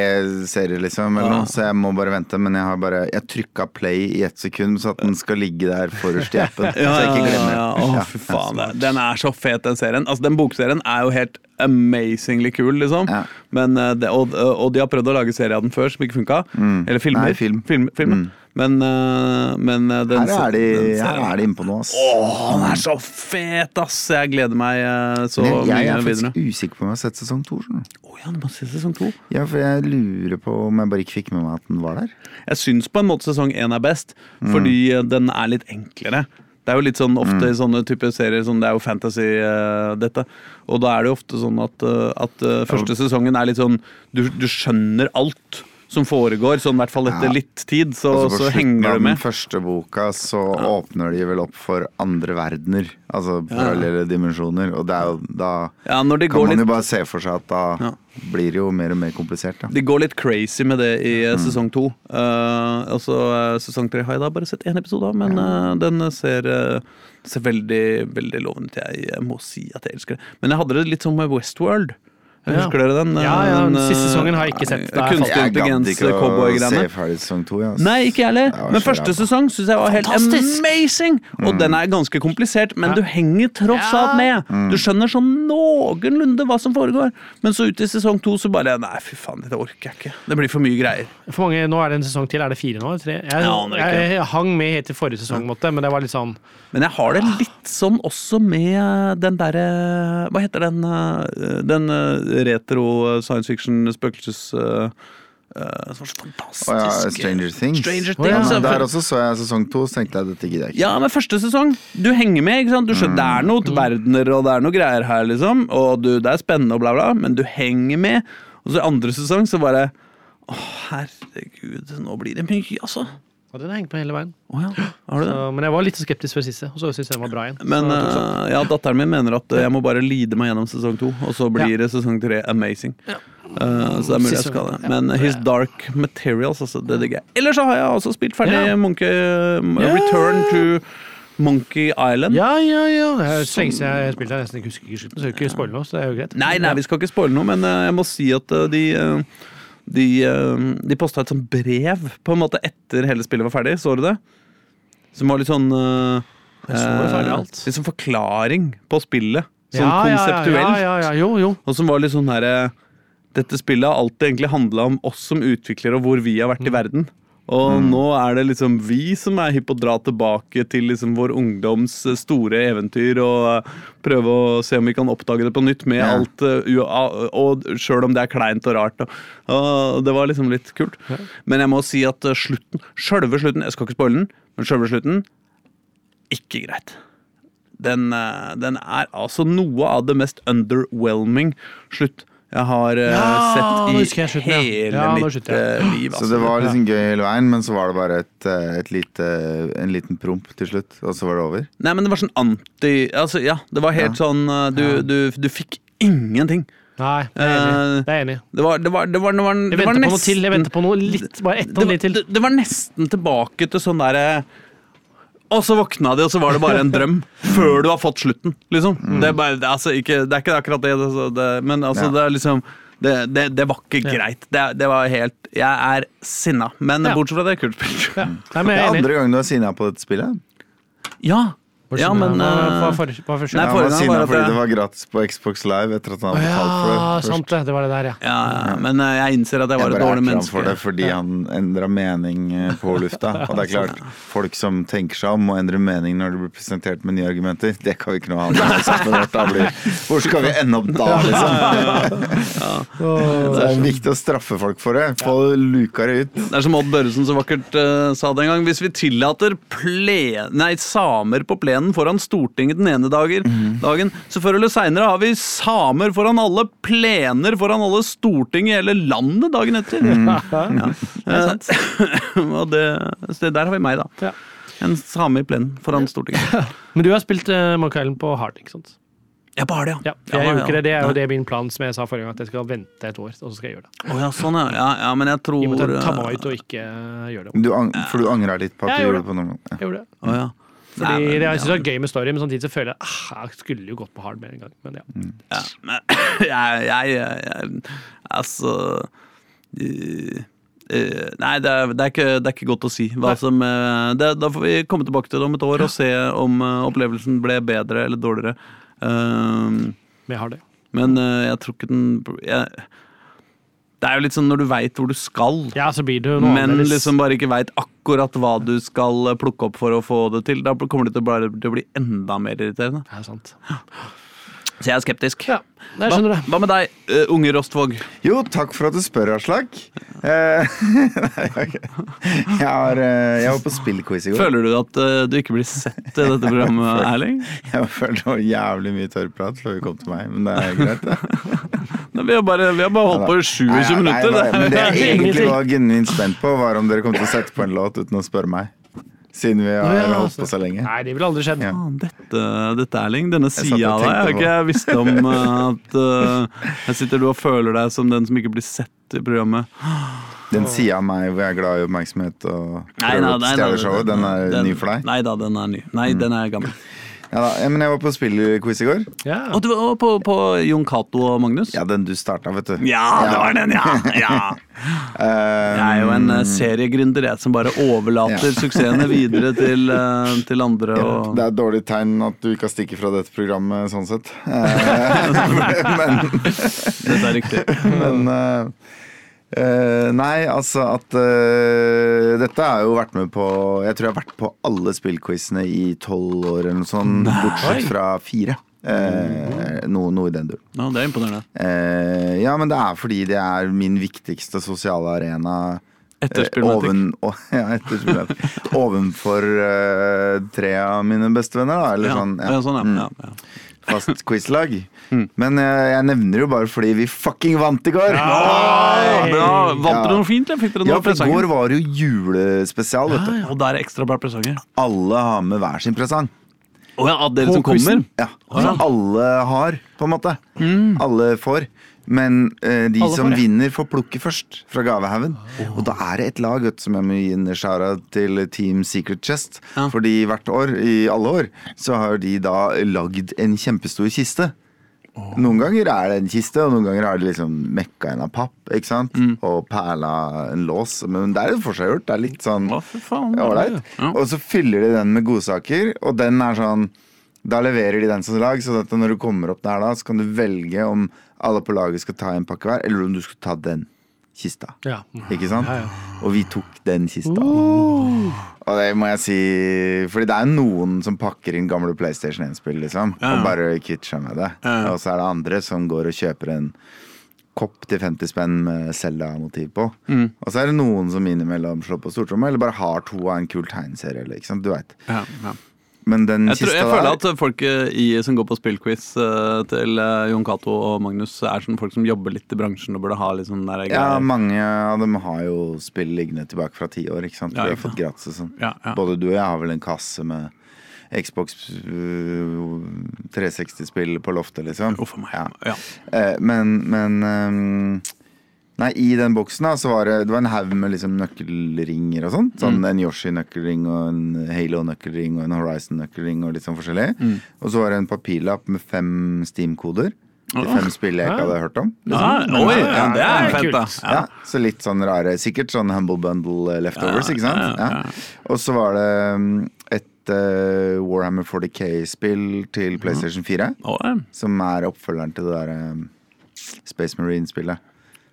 serier, liksom, eller Ja. noe, så jeg må bare vente. Men jeg har bare Jeg trykka play i ett sekund, så at den skal ligge der forrest i appen. Ja, så jeg ikke glemmer ja, ja. Oh, Ja, fy faen. er Den er så fet, den serien. Altså, Den bokserien er jo helt amazingly kul, liksom. Ja. Men, eh, det, og, og de har prøvd å lage serie av den før, som ikke funka. Mm. Eller filmer. Nei, film. filmer. Mm. Men, eh, men eh, den, Her er de, den her er de innpå noe, ass. Åh, den er så fet, ass! Jeg gleder meg eh, så mye videre. jeg er videre. faktisk usikker på om jeg har sett sesong to. Å ja, du må se sesong to. Ja, for jeg lurer på om jeg bare ikke fikk med meg at den var der. Jeg syns på en måte sesong én er best, Mm. fordi den er litt enklere. Det er jo litt sånn ofte i sånne type serier sånn, Det er jo fantasy, uh, dette. Og da er det jo ofte sånn at, uh, at uh, første sesongen er litt sånn du, du skjønner alt som foregår, sånn i hvert fall etter Ja. litt tid, så, Og så på slutten av den første boka så åpner de vel opp for andre verdener. Altså parallelle dimensjoner. Og det jo da Ja, kan man litt jo bare se for seg at da Ja. blir det jo mer og mer komplisert. Da. De går litt crazy med det i Mm. eh, sesong to. Uh, altså, eh, Sesong tre har jeg da bare sett én episode av, men uh, den ser, uh, ser veldig veldig lovende ut. Jeg, jeg må si at jeg elsker det. Men jeg hadde det litt sånn med Westworld. Ja. Husker dere den? Ja, ja, den eh, siste sesongen har jeg ikke sett. Er jeg Kunstig intelligens, ikke å se cowboygreiene. ferdig sesong to. Nei, ikke jeg heller. Men første sesong syns jeg var helt Fantastisk! amazing! Og Mm. den er ganske komplisert, men Ja. du henger tross alt med. Mm. Du skjønner sånn noenlunde hva som foregår. Men så ut i sesong to så bare Nei, fy faen, det orker jeg ikke. Det blir for mye greier. For mange, Nå er det en sesong til. Er det fire nå? Tre? Jeg, Ja, jeg, jeg, hang med helt til forrige sesong, måtte, men det var litt sånn Men jeg har det litt sånn også med den derre Hva heter den eh, Den eh, retro science fiction spøkelses... Uh, eh, så fantastisk. Å ja, Stranger Things. Stranger Å ja. Ja, Der også så jeg sesong to, så tenkte jeg dette gidder jeg ikke. Ja, men første sesong, du henger med, ikke sant? Du skjønner, Det er noen verdener og det er noe greier her, liksom. Og du, det er spennende og bla, bla, men du henger med. Og så i andre sesong så bare Å, herregud, nå blir det mye, altså. Og den har hengt på hele veien. Oh, ja, har du det? Så, men jeg var litt skeptisk før siste, og så syntes jeg den var bra igjen. Men Så sånn. eh, ja, datteren min mener at eh, jeg må bare lide meg gjennom sesong to, og så blir Ja. det sesong tre amazing. Eh, så det er mulig jeg skal det. ja. Men His Dark Materials, altså, det digger jeg. Ellers så har jeg også spilt ferdig Ja. Monkey Return to Monkey Island. Ja, ja, ja. Det er så lenge siden jeg har spilt her, nesten ikke husker ikke slutten, så jeg skal ikke spoile noe, så det er jo greit. Nei, nei, vi skal ikke spoile noe, men eh, jeg må si at eh, de eh, de, eh, de posta et sånt brev på en måte etter hele spillet var ferdig. Så du det? Som var litt sånn eh. Litt sånn forklaring på spillet. Sånn Ja, konseptuelt. Ja, jo, jo. Og som var litt sånn herre Dette spillet har alltid egentlig handla om oss som utviklere og hvor vi har vært i verden. Og nå er det liksom vi som er hypp på å dra tilbake til liksom vår ungdoms eh, store eventyr og eh, prøve å se om vi kan oppdage det på nytt med Ja. alt eh, Og sjøl om det er kleint og rart. Og, det var liksom litt kult. Men jeg må si at slutten, sjølve slutten Jeg skal ikke spoile den, men sjølve slutten ikke greit. Den, den er altså noe av det mest underwhelming slutt jeg har uh, Ja, sett jeg i slutten, ja. hele Ja, nå mitt slutter jeg. eh, liv. Så Altså. det var liksom gøy hele veien, men så var det bare et, eh, et lite, en liten promp til slutt, og så var det over. Nei, men det var sånn anti altså, Ja, det var helt sånn du, du, du fikk ingenting. Nei, det er jeg enig. Det er jeg enig. i. Det var, det var, det var, det var, Jeg det var venter på noe til. Jeg venter på noe litt, bare ett det og var, litt til. det, det var nesten tilbake til sånn derre Og så våkna de, og så var det bare en drøm. Før du har fått slutten, liksom. Det, er bare, altså, ikke, det er ikke akkurat det, det, det men altså, Ja. det er liksom det, det, det var ikke Ja. greit. Det, det var helt Jeg er sinna. Men Ja. bortsett fra det, kult spill. Ja. Nei, men Det er er andre gangen du er sinna på dette spillet. Ja. Ja, men Hva eh, hva- hva- hva Nei, var sinna fordi det var gratis på Xbox Live etter at han hadde betalt for det. ja, først. sant det. Det var det der, ja. ja, ja, men eh, jeg innser at jeg var Jeg et dårlig menneske. for det fordi han endra mening eh, på lufta. Og det er klart, folk som tenker seg om, og endre mening når det blir presentert med nye argumenter. Det kan vi ikke noe blir, hvor skal vi ende opp da, liksom? Det er viktig å straffe folk for det. Få luka det ut. Det er som Odd Børresen så vakkert uh, sa det en gang. Hvis vi tillater ple nei, samer på plenen foran Stortinget den ene dagen. Mm. dagen, så før eller seinere har vi samer foran alle plener foran alle Stortinget i hele landet dagen etter. Mm. Ja. Eh, og det, så det der har vi meg, da. Ja. En same i plenen foran Stortinget. Men du har spilt uh, Monkey Island på hard, ikke sant? Ja, bare det, Ja, ja jeg ja, ikke det. Det er jo det min plan, som jeg sa forrige gang, at jeg skal vente et år, og så skal jeg gjøre det. Oh, ja, sånn, ja. ja. Ja, men jeg tror at jeg eh, meg ut og ikke gjøre det. Du, ang- for du angra litt på at du gjorde det på noen Ja. Jeg gjorde det. Oh, ja. Fordi Nei, men- det, jeg synes det er gøy med story, men samtidig så føler jeg at ah, jeg skulle jo gått på hard med en gang. Men ja. Ja, men jeg, jeg, jeg, Altså eh, eh, Nei, det er, det, er ikke, det er ikke godt å si. Som, eh, det, da får vi komme tilbake til det om et år og se om eh, opplevelsen ble bedre eller dårligere. Uh, Men jeg har det. men jeg tror ikke den jeg, Det er jo litt sånn når du veit hvor du skal, Ja, så blir det jo noe men annerledes. liksom bare ikke veit akkurat hva du skal plukke opp for å få det til. Da kommer det til å, bare, til å bli enda mer irriterende. Det er sant. Så jeg er skeptisk. Ja, jeg Hva, skjønner det. hva med deg, uh, unge Rostvåg? Jo, takk for at du spør, Aslak. Uh, nei, jeg, har, uh, jeg var på spillquiz i går. Føler du at du ikke blir sett i dette programmet, Erling? Jeg følte det var jævlig mye tørrprat før vi kom til meg, men det er greit, det. Nei, Vi har bare, vi har bare holdt på i 27 Nei, nei, minutter. nei, men det jeg egentlig var genuint spent på, var om dere kom til å sette på en låt uten å spørre meg. Siden vi har ja, holdt på så lenge. Nei, det ville aldri skjedd. Ja. Ah, Dette, dette Erling, denne sida av deg har ikke jeg visst om eh, at uh, Her sitter du og føler deg som den som ikke blir sett i programmet. Den sida av meg hvor jeg er glad i oppmerksomhet og prøver å stjele showet, den er den- ny for deg? Nei da, den er ny. Nei, den er gammel. Ja, da. men jeg var på spillquiz i går. Ja. Og du var på, på Jon Cato og Magnus? Ja, den du starta, vet du. Ja, det var den, ja! ja. Eh, Jeg er jo en uh, seriegründer jeg, som bare overlater suksessene videre til, eh, til andre. Og... Det er et dårlig tegn at du ikke har stikket fra dette programmet, sånn sett. Eh, men Dette er riktig. men eh, eh, Nei, altså at uh, Dette har jeg jo vært med på Jeg tror jeg har vært på alle spillquizene i tolv år eller noe sånt, bortsett fra fire. Uh, noe, noe i den duren. Ja, det er imponerende. Ja, men det er fordi det er min viktigste sosiale arena. Oven, å, ja. Ovenfor uh, tre av mine bestevenner, da. Eller Ja, sånn. ja, sånn. Mm, ja, ja. Fast quizlag. Men eh, jeg nevner jo bare fordi vi fucking vant i går! Ja, bra! Vant Ja. dere noe fint, eller fikk dere Ja, noe for i går var det jo julespesial, vet du. Og der er ekstra bra presanger. Alle har med hver sin presang. Å ja, av dere som kommer? Ja, ja. som alle har, på en måte. Alle får. Men eh, de som vinner, får plukke først fra gavehaugen. Og da er det et lag vet, som jeg må gi en shara til Team Secret Chest. Ja. Fordi hvert år, i alle år, så har de da lagd en kjempestor kiste. Noen ganger er det en kiste, og noen ganger har de liksom mekka en av papp. ikke sant? Og perla en lås. Men det er jo forseggjort. Det er litt sånn. Ålreit. Ja. Og så fyller de den med godsaker, og den er sånn Da leverer de den som lag, så at når du kommer opp der da, så kan du velge om alle på laget skal ta en pakke hver, eller om du skal ta den kista. Ja. Ikke sant? Ja, ja. Og vi tok den kista. Og det må jeg si Fordi det er noen som pakker inn gamle PlayStation 1-spill, liksom. Og bare kvitter seg med det. Og så er det andre som går og kjøper en kopp til 50 spenn med Zelda-motiv på. Mm. Og så er det noen som innimellom slår på stortromma, eller bare har to av en kul tegneserie. Sant? Du vet. Ja, ja. Men den Jeg, tror, kista jeg føler at folk eh, i, som går på spillquiz eh, til eh, Jon Cato og Magnus, er sånn folk som jobber litt i bransjen og burde ha litt sånn der ja, mange av dem har jo spill liggende tilbake fra ti år. Ikke sant? Ja, Vi har fått gratis og sånn. Ja, ja. Både du og jeg har vel en kasse med Xbox øh, 360-spill på loftet, liksom. Uff a meg. Ja. Ja. Men men ehm, Nei, i den boksen da, så var det, det var en haug med liksom nøkkelringer og sånt. Sånn Mm. En Yoshi-nøkkelring og en Halo-nøkkelring og en Horizon-nøkkelring og litt sånn forskjellig. Mm. Og så var det en papirlapp med fem Steam-koder. De fem spillene jeg ikke hadde hørt om. liksom. Ja, oi, ja, det er fett, da. kult. ja. Så litt sånn rare Sikkert sånn Humble Bundle eh, leftovers, Ja, ikke sant? Og så var det mm, et uh, Warhammer 40K-spill til PlayStation 4. Å. Som er oppfølgeren til det der um, Space Marine-spillet.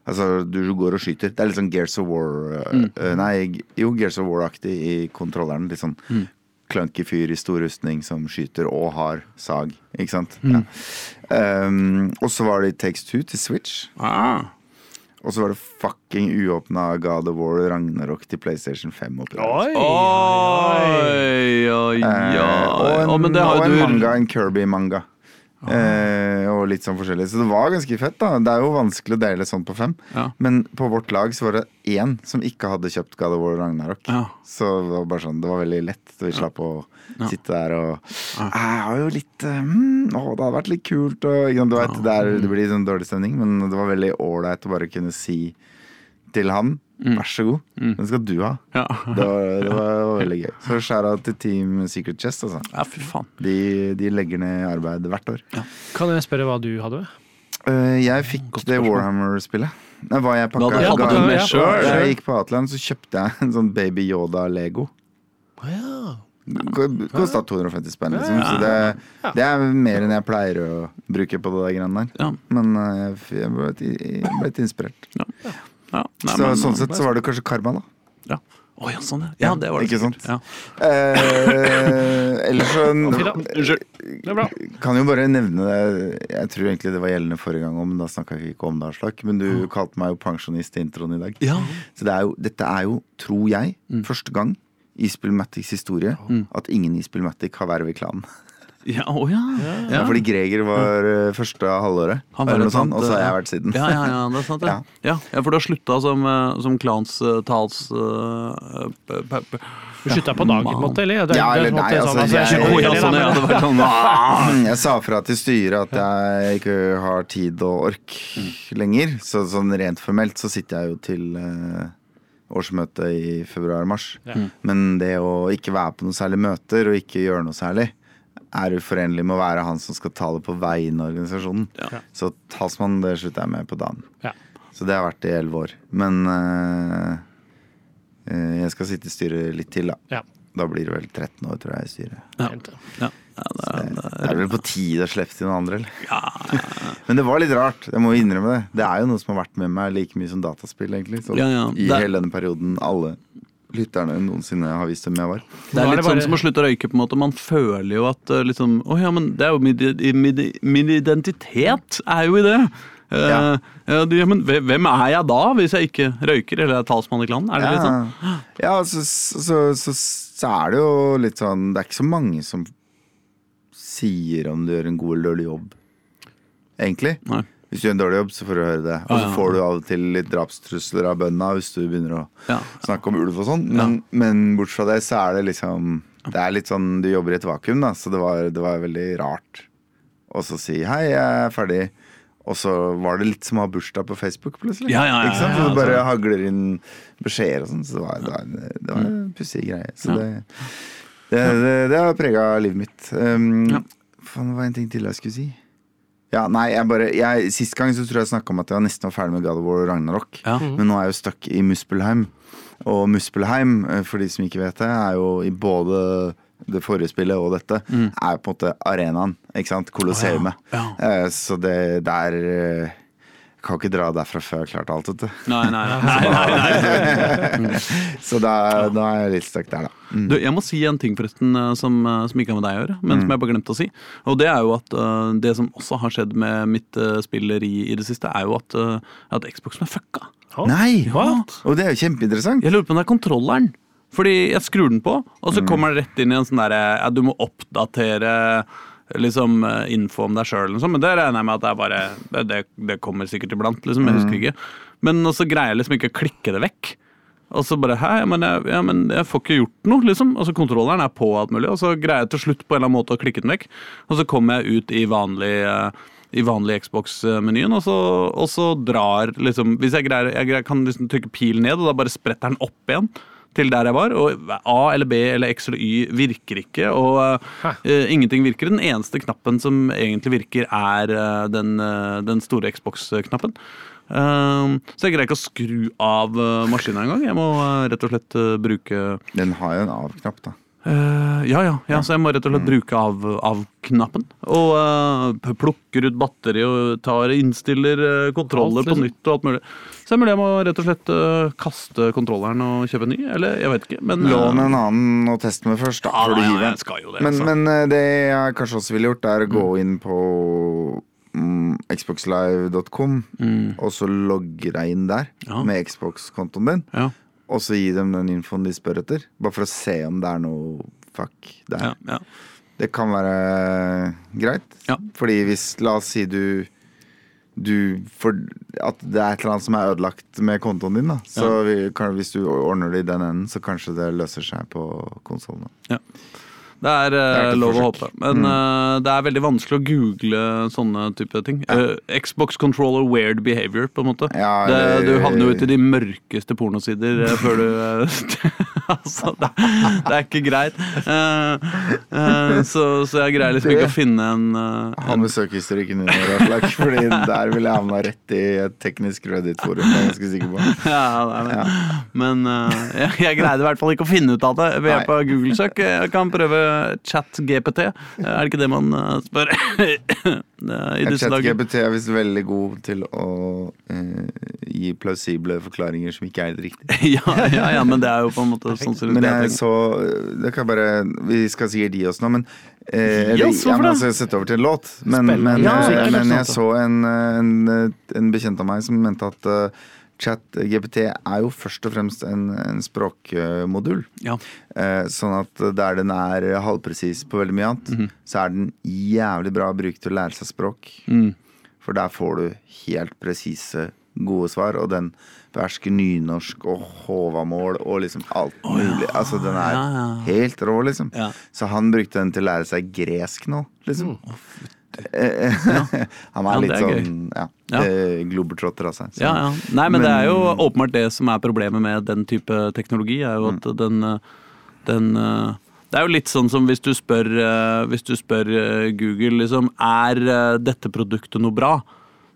Altså, du går og skyter. Det er litt sånn Gears of War uh, uh, Nei, jo, Gears of War-aktig i kontrolleren. Litt sånn clunky fyr i stor rustning som skyter og har sag. Ikke sant? Ja. Um, og så var det Takes Two til Switch. Ah. Og så var det fucking uåpna God of War Ragnarok til PlayStation 5. Oi. Oi, oi, Oi, oi, Eh, og en, Å, men og en du manga, en Kirby-manga. Eh, og litt sånn forskjellig. Så det var ganske fett. da Det er jo vanskelig å dele sånn på fem. Ja. Men på vårt lag så var det én som ikke hadde kjøpt God of War Ragnarok. Ja. Så det var bare sånn Det var veldig lett. Så vi slapp å sitte der og Jeg har jo litt hmm, Å, det hadde vært litt kult og du vet, det, er, det blir sånn dårlig stemning, men det var veldig ålreit å bare kunne si til han Vær så god, den skal du ha. Ja. Det var, det var veldig gøy. Så skjæra til Team Secret Chest, altså. ja, fy faen. De, de legger ned arbeid hvert år. Kan jeg spørre hva du hadde? Uh, jeg fikk det Warhammer-spillet. Nei, Hva jeg pakka. Hva du hadde ga- med ja. Jeg gikk på Atlan, så kjøpte jeg en sånn Baby Yoda-lego. Oh, ja. Kosta 250 spenn, liksom. Så det, det er mer enn jeg pleier å bruke på det der greiene der. Men eh, jeg jeg ble litt inspirert. Ja. Ja. Nei, Så men- sånn sett så var det kanskje karma, da. Ja. Å ja, sånn, ja. ja. Det var det. Ikke sant? Ja. Eh, ellers så Unnskyld. Det er bra. kan jo bare nevne det Jeg tror egentlig det var gjeldende forrige gang òg, men da snakka vi ikke om det. Aslak Men du kalte meg jo pensjonist i introen i dag. Ja. Så det er jo, dette er jo, tror jeg, første gang i Spillmatics historie at ingen i Spillmatic har verv i klanen. Ja, oh, ja. Ja. Fordi Greger var uh, første halvåret, Han var eller noe et sånt, sånt, og så har jeg vært siden. Ja, ja, ja, det er sant, det. Ja. Ja. Ja, for du har slutta som, eh, som klans uh, tals... eh, p- p- Du slutta på dagen, på en måte? Eller? Det, Ja, er eller nei, sånn, altså, jeg jeg- ja, sånn, ja, sånn. Jeg sa fra til styret at jeg ikke har tid og ork lenger. Så sånn rent formelt så sitter jeg jo til uh, årsmøtet i februar-mars. Ja. Men det å ikke være på noe særlig møter og ikke gjøre noe særlig, er uforenlig med å være han som skal tale på vegne av organisasjonen. Ja. Så talsmann det slutter jeg med på dagen. Ja. Så det har vært i elleve år. Men eh, eh, jeg skal sitte i styret litt til, da. Ja. Da blir det vel 13 år, tror jeg, i styret. Ja. Ja. Ja, det er, det Det er vel på tide å slippe til noen andre, eller? ja, Men det var litt rart. Jeg må innrømme det. Det er jo noe som har vært med meg like mye som dataspill, egentlig. Så Ja, ja. I Det- hele denne perioden alle lytterne noensinne har visst hvem jeg var. Det er er litt det sånn som å slutte å røyke, på en måte. Man føler jo at eh, liksom Å ja, men det er jo min, min, min identitet er jo i det. Eh, Ja. Uh, ja, men hvem er jeg da, hvis jeg ikke røyker eller er talsmann i klanen? Er det litt sånn? Ja, så, så, så, så er det jo litt sånn Det er ikke så mange som sier om du gjør en god eller dårlig jobb, egentlig. Nei. Hvis du gjør en dårlig jobb, så får du høre det. Og så Ja, ja. får du av og til litt drapstrusler av bøndene hvis du begynner å Ja. snakke om ulv og sånn. Men, men bortsett fra det, så er det liksom Det er litt sånn du jobber i et vakuum, da. Så det var, det var veldig rart å så si hei, jeg er ferdig. Og så var det litt som å ha bursdag på Facebook, plutselig. Ja, ja, ja, Ikke sant? ja, Så det bare altså. hagler inn beskjeder og sånn. Så det var, det var, det var en pussig greie. Så det, det, det, det har prega livet mitt. Um, Ja. Faen, det var en ting til jeg skulle si. Ja, nei, jeg bare jeg, Sist gang så tror jeg jeg snakka om at jeg var nesten var ferdig med God of War Ragnarok. Ja. Men nå er jeg jo stuck i Muspelheim. Og Muspelheim, eh, for de som ikke vet det, er jo i både det forrige spillet og dette, er på en måte arenaen. Ikke sant? Kolosseumet. Oh, Ja, ja. Så det der eh, Kan ikke dra derfra før jeg har klart alt, vet du. Nei, nei, nei. nei, nei, nei. Så da, da er jeg litt stuck der, da. Mm. Du, jeg må si en ting forresten eh, som, eh, som ikke har med deg å gjøre, men som jeg bare glemte å si. Og det er jo at uh, det som også har skjedd med mitt uh, spilleri i det siste, er jo at, uh, at Xboxen er fucka. Nei! What? Og det er jo kjempeinteressant. Jeg lurer på om det er kontrolleren. Fordi jeg skrur den på, og så kommer det rett inn i en sånn derre ja, Du må oppdatere liksom eh, info om deg sjøl, men det regner jeg med at det er bare Det, det, kommer sikkert iblant, liksom. Jeg husker ikke. Men så greier jeg liksom ikke å klikke det vekk. Og så bare Hæ, men jeg, ja, men jeg får ikke gjort noe, liksom. Altså Kontrolleren er på alt mulig, og så greier jeg til slutt på en eller annen måte å klikke den vekk. Og så kommer jeg ut i vanlig eh, i vanlig Xbox-menyen, og, så- og så drar liksom Hvis jeg greier Jeg kan liksom trykke pil ned, og da bare spretter den opp igjen til der jeg var. Og A eller B eller X eller Y virker ikke, og uh, ingenting virker. Den eneste knappen som egentlig virker, er uh, den, uh, den store Xbox-knappen. Um, så jeg greier ikke å skru av uh, maskina engang. Jeg må rett og slett bruke Den har jo en av-knapp, da. Eh, ja, ja, ja, så jeg må rett og slett bruke av, av knappen. Og uh, plukker ut batteri og tar innstiller uh, kontroller Alt, på nytt og alt mulig. Så det er mulig jeg må rett og slett kaste kontrolleren og kjøpe en ny. Eller jeg vet ikke. Men, Lån en annen og teste med først, da. Ja, ja, jeg skal jo det. Men, altså. men det jeg kanskje også ville gjort, er å gå inn på mm, xboxlive.com, og så logge deg inn der med Xbox-kontoen din. ja, Og så gi dem den infoen de spør etter. Bare for å se om det er noe fuck der. ja, ja. Det kan være greit. Ja. Fordi hvis, la oss si du du, for at det er et eller annet som er ødelagt med kontoen din, da. Så vi, kan, hvis du ordner det i den enden, så kanskje det løser seg på konsollen. Det er, eh, Det er lov å håpe. Men eh, det er veldig vanskelig å google sånne type ting. Eh, Xbox controller weird behavior, på en måte. Ja, det, det, du havner jo ute i de mørkeste pornosider eh, før du eh, Altså, det, er ikke greit. Uh, eh, så, så jeg greier liksom ikke å finne en uh, Ha med søkehistorikken din, Raslak, Fordi der ville jeg havna rett i et teknisk Reddit-forum. Det er jeg ganske sikker på. Ja, men, eh, jeg, jeg greide i hvert fall ikke å finne ut av det ved hjelp av Google-søk. Jeg kan prøve chat-GPT. Er det ikke det man eh, spør i disse dager? ChatGPT er visst veldig god til å eh, gi plausible forklaringer som ikke er helt riktige. Ja, ja, ja, men det er jo på en måte sånn som Men det jeg så Det kan bare Vi skal sikkert gi oss nå, men eh, yes, jeg oss, ja, hvorfor men det? altså, Sette over til en låt. Men, men, Ja, eh, men sant, jeg så en, eh, en, eh, en bekjent av meg som mente at uh, ChatGPT er jo først og fremst en, en språkmodul. Ja. Eh, sånn at der den er halvpresis på veldig mye annet, Mhm. så er den jævlig bra bruk til å lære seg språk. Mm. For der får du helt presise, gode svar, og den behersker nynorsk og håvamål og liksom alt mulig. Altså, den er Ja, ja. helt rå, liksom. Ja. Så han brukte den til å lære seg gresk nå, liksom. Eh, han er Ja, litt er sånn ja, Ja. eh, globetrotter av seg. Så. Ja, ja. Nei, men, det er jo åpenbart det som er problemet med den type teknologi, er jo at Mm. den, den Det er jo litt sånn som hvis du spør, eh, hvis du spør eh, Google liksom Er dette produktet noe bra?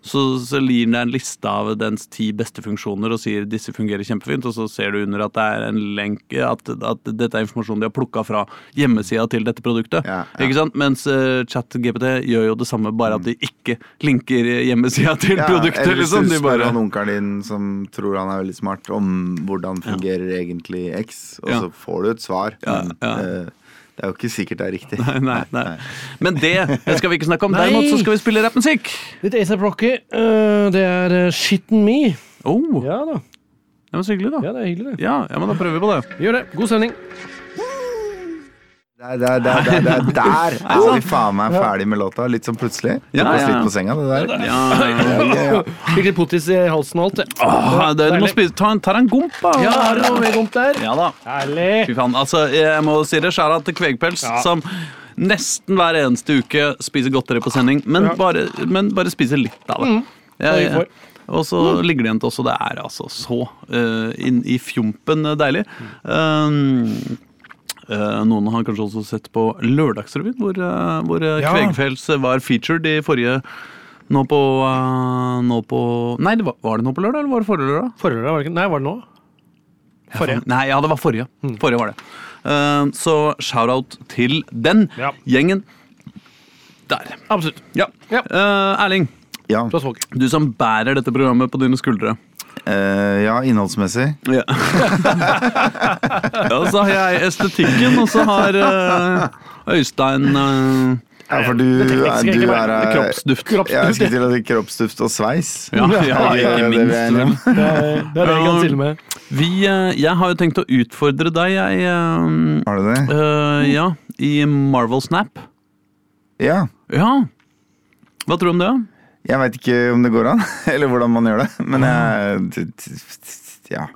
Så, så gir den deg en liste av dens ti beste funksjoner og sier disse fungerer kjempefint, og så ser du under at det er en lenke, at, at dette er informasjon de har plukka fra hjemmesida til dette produktet. Ja, ja. Ikke sant? Mens uh, ChatGPT gjør jo det samme, bare at de ikke linker hjemmesida til Ja, produktet. eller hvis liksom. du spør han onkelen din som tror han er veldig smart, om hvordan fungerer egentlig X, og så får du et svar. Ja, men ja. Eh, det er jo ikke sikkert det er riktig. Nei, nei, nei. Men det skal vi ikke snakke om. Derimot så skal vi spille rappmusikk. Litt ASAP Rocky. Uh, det er uh, Shitten Me. Oh, Ja da. det var så hyggelig, da. Ja, det er hyggelig, det. Ja, ja, men da prøver vi på det. Gjør det. God sending. Der, der, der, der, der, der er vi faen meg ferdig med låta. Litt sånn plutselig. Ja, ja. litt på senga, det der. Ja, Ja, ja, ja. Fikk litt potis i halsen og alt. Åh, det, du må spise, ta, en, deg en gomp, da. Ja, har du noe med gomp der? Ja da. Herlig. Fy faen. Altså, jeg må si det. Skjæra til Kvegpels, Ja. som nesten hver eneste uke spiser godteri på sending, men, bare, men bare spiser litt av det. Ja, ja og så ligger det igjen til oss, og Det er altså så uh, inn i fjompen eh, deilig. Um, eh, noen har kanskje også sett på Lørdagsrevyen, hvor, uh, hvor eh, Ja. Kvegfels var featured i forrige nå på, eh, nå på Nei, det var, var det nå på lørdag, eller var det forrige lørdag? Forrige, var det ikke? Nei, var det nå? Forrige. Nei, ja, det var forrige. Forrige var det. Uh, så shout-out til den Ja. gjengen. Der. Absolutt. Ja. Ja. Eh, Erling, Ja, du som bærer dette programmet på dine skuldre. Eh, ja innholdsmessig. Ja. ja, så har jeg estetikken, og så har uh, Øystein uh, Ja, for du, du er kroppsduft. Kroppsduft, Ja, jeg skulle til å si kroppsduft og sveis. Ja, ja, Det ikke det minst. Det. Det det er det jeg kan stille med. Vi, eh, jeg har jo tenkt å utfordre deg, jeg. eh, Har du det? Uh, ja, i Marvel Snap. Ja. Ja. Hva tror du om det? Jeg veit ikke om det går an, eller hvordan man gjør det. Men jeg Ja.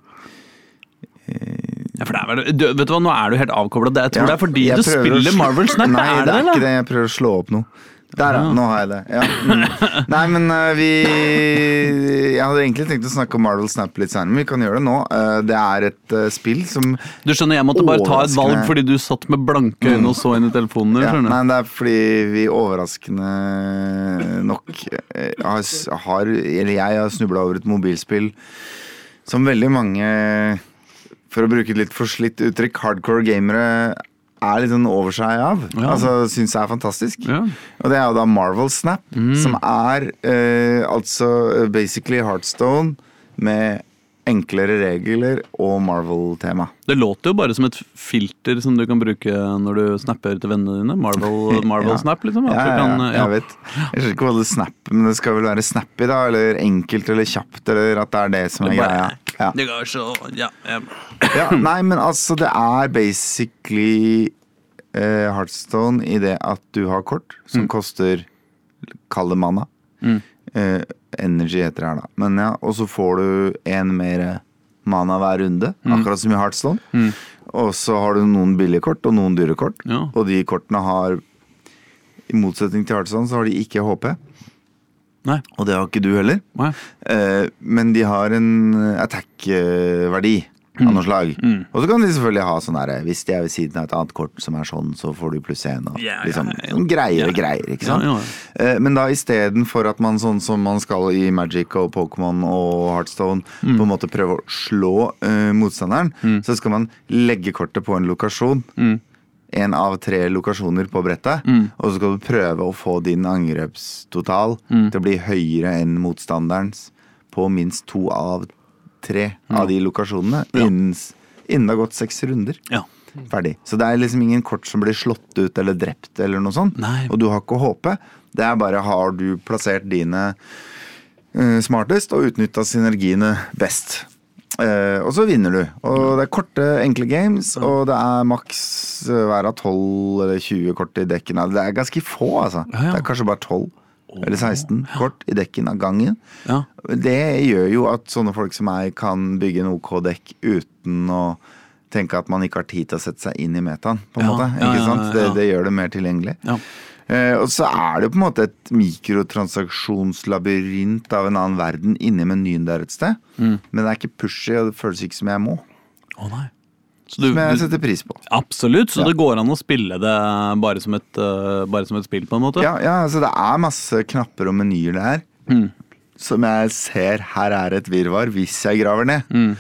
Ja, for det er vel, du, vet du hva, Nå er du helt avkobla. Jeg tror Ja, det er fordi du å spiller Marvel Snap. Nei, er det det er ikke det. Jeg prøver å slå opp noe. Der, ja. Nå har jeg det. Ja. Mm. Nei, men uh, vi Jeg hadde egentlig tenkt å snakke om Marvel Snap litt senere, men vi kan gjøre det nå. Uh, det er et uh, spill som Du skjønner, Jeg måtte bare ta et valg fordi du satt med blanke øyne og så inn i telefonen. ja? Nei, det er fordi vi overraskende nok har, har Eller jeg har snubla over et mobilspill som veldig mange, for å bruke et litt forslitt uttrykk, hardcore gamere er litt sånn over seg av. Ja. Altså syns er fantastisk. Ja. Og det er jo da Marvel Snap, som er eh, altså basically Heartstone med enklere regler og Marvel-tema. Det låter jo bare som et filter som du kan bruke når du snapper til vennene dine. Marvel, Marvel Ja. Snap, liksom. Ja, ja, kan, jeg vet. Jeg skjønner ikke hva det snapper, men det skal vel være snappy, da? Eller enkelt eller kjapt, eller at det er det som er greia. Ja. Det går så Ja. ja. ja, nei, men altså, det er basically uh, Heartstone i det at du har kort som koster Kall det mana. Mm. Uh, energy heter det her, da. Men ja, og så får du en mer mana hver runde, Mm. akkurat som i Heartstone. Og så har du noen billige kort og noen dyre kort. Ja. Og de kortene har, i motsetning til Heartstone, så har de ikke HP. Nei. Og det har ikke du heller. Eh, men de har en attack-verdi av noe slag. Mm. Og så kan de selvfølgelig ha sånn herre Hvis de er ved siden av et annet kort som er sånn, så får du pluss én. Og Ja, ja, liksom, yeah, ja. greier Ja. og greier, ikke sant? Ja, ja, Eh, men da istedenfor at man sånn som man skal i Magic og Pokémon og Heartstone Mm. på en måte prøve å slå eh, motstanderen, så skal man legge kortet på en lokasjon. Mm. En av tre lokasjoner på brettet. Og så skal du prøve å få din angrepstotal Mm. til å bli høyere enn motstanderens på minst to av tre av de lokasjonene Ja. innen, innen det har gått seks runder. Ja. Ferdig. Så det er liksom ingen kort som blir slått ut eller drept eller noe sånt. Nei. Og du har ikke å håpe. Det er bare har du plassert dine uh, smartest og utnytta synergiene best. Eh, og så vinner du. Og det er korte, enkle games, og det er maks uh, hver av 12 eller 20 kort i dekken. Det er ganske få, altså. Ja, ja. Det er kanskje bare 12 eller 16 kort i dekken av gangen. Ja. Det gjør jo at sånne folk som meg kan bygge en OK dekk uten å tenke at man ikke har tid til å sette seg inn i metaen. på en Ja, måte, ikke ja, sant? ja, Det, ja. det gjør det mer tilgjengelig. Eh, og så er det jo på en måte et mikrotransaksjonslabyrint av en annen verden inni menyen der et sted. Mm. Men det er ikke pushy, og det føles ikke som jeg må. Å nei. Så du, Som jeg setter pris på. absolutt, så Ja. det går an å spille det bare som et, eh, bare som et spill, på en måte? Ja, ja, altså det er masse knapper og menyer der. Mm. Som jeg ser her er et virvar, hvis jeg graver ned. Mm.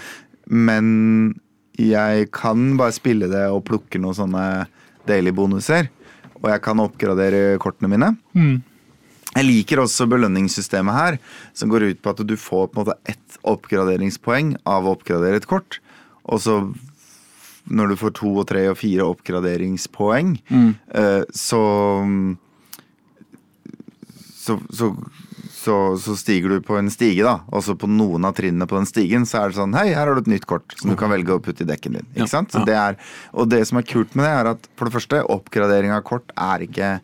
Men jeg kan bare spille det og plukke noen sånne daily bonuser. Og jeg kan oppgradere kortene mine. Jeg liker også belønningssystemet her, som går ut på at du får på en måte ett oppgraderingspoeng av å oppgradere et kort. Og så når du får to og tre og fire oppgraderingspoeng, mm. så så, så, så så stiger du på en stige, da. Og så på noen av trinnene på den stigen, så er det sånn Hei, her har du et nytt kort som du kan velge å putte i dekken din. Ja, sant? Så ja. det er, og det som er kult med det, er at for det første, oppgradering av kort er ikke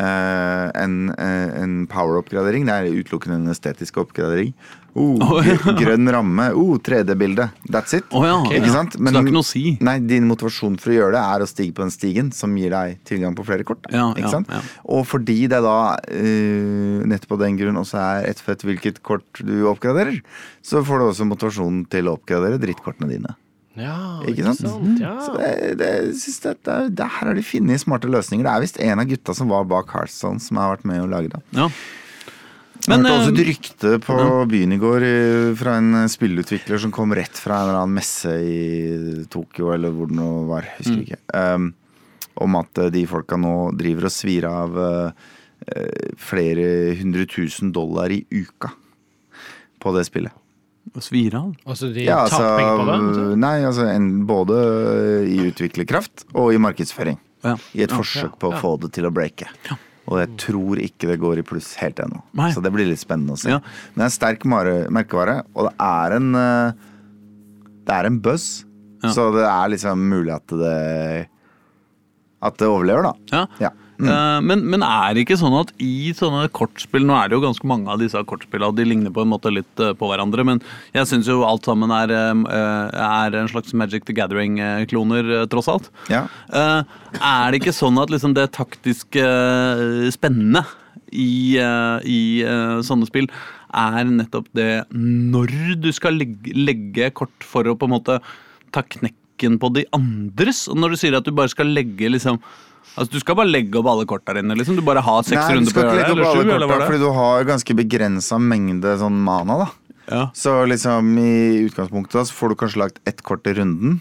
Uh, en, uh, en power-oppgradering. Det er utelukkende en estetisk oppgradering. Oh. Grønn ramme. Oh, 3D-bilde. That's it. Oh, ja, Ikke ja. sant? Så det er ikke noe å si? Nei, din motivasjon for å gjøre det er å stige på den stigen som gir deg tilgang på flere kort. Ja, ikke ja, sant? ja. Og fordi det da uh, nettopp av den grunn også er ett fett hvilket kort du oppgraderer, så får du også motivasjonen til å oppgradere drittkortene dine. Ja, Ikke sant? Ja. Så det, det, jeg synes det, det, det, her har de funnet smarte løsninger. Det er visst en av gutta som var bak Heartstone, som har vært med å lage det. Ja. Men, jeg hørte også et eh, rykte på byen i går eh, fra en spillutvikler som kom rett fra en eller annen messe i Tokyo, eller hvor det nå var. Husker Mm. ikke. Um, om at eh, de folka nå driver og svir av eh, eh, flere hundre tusen dollar i uka på det spillet. Og Svir av. Altså, de Ja, taper penger på det? altså. Nei, altså en, både i utviklerkraft og i markedsføring. Ja. I et forsøk på å ja. få det til å breake. Og jeg tror ikke det går i pluss helt ennå. Så det blir litt spennende å se. Ja. Men det er en sterk merkevare, og det er en eh, Det er en buzz. Ja. Så det er liksom mulig at det At det overlever, da. Ja. Ja. Eh, men, men er det ikke sånn at i sånne kortspill Nå er det jo ganske mange av disse kortspillene, de ligner på en måte litt eh, på hverandre, men jeg syns jo alt sammen er, eh, er en slags Magic the Gathering-kloner, tross alt. Ja. Er det ikke sånn at liksom det taktiske spennende i, i sånne spill er nettopp det når du skal legge, legge kort for å på en måte ta knekken på de andres? Og når du sier at du bare skal legge liksom Altså Du skal bare legge opp alle korta dine? liksom Du bare har seks Nei, runder på å gjøre det? Eller sju, eller korta, er fordi du har ganske begrensa mengde sånn mana, da. Ja. Så liksom i utgangspunktet da, så får du kanskje lagt ett kort i runden.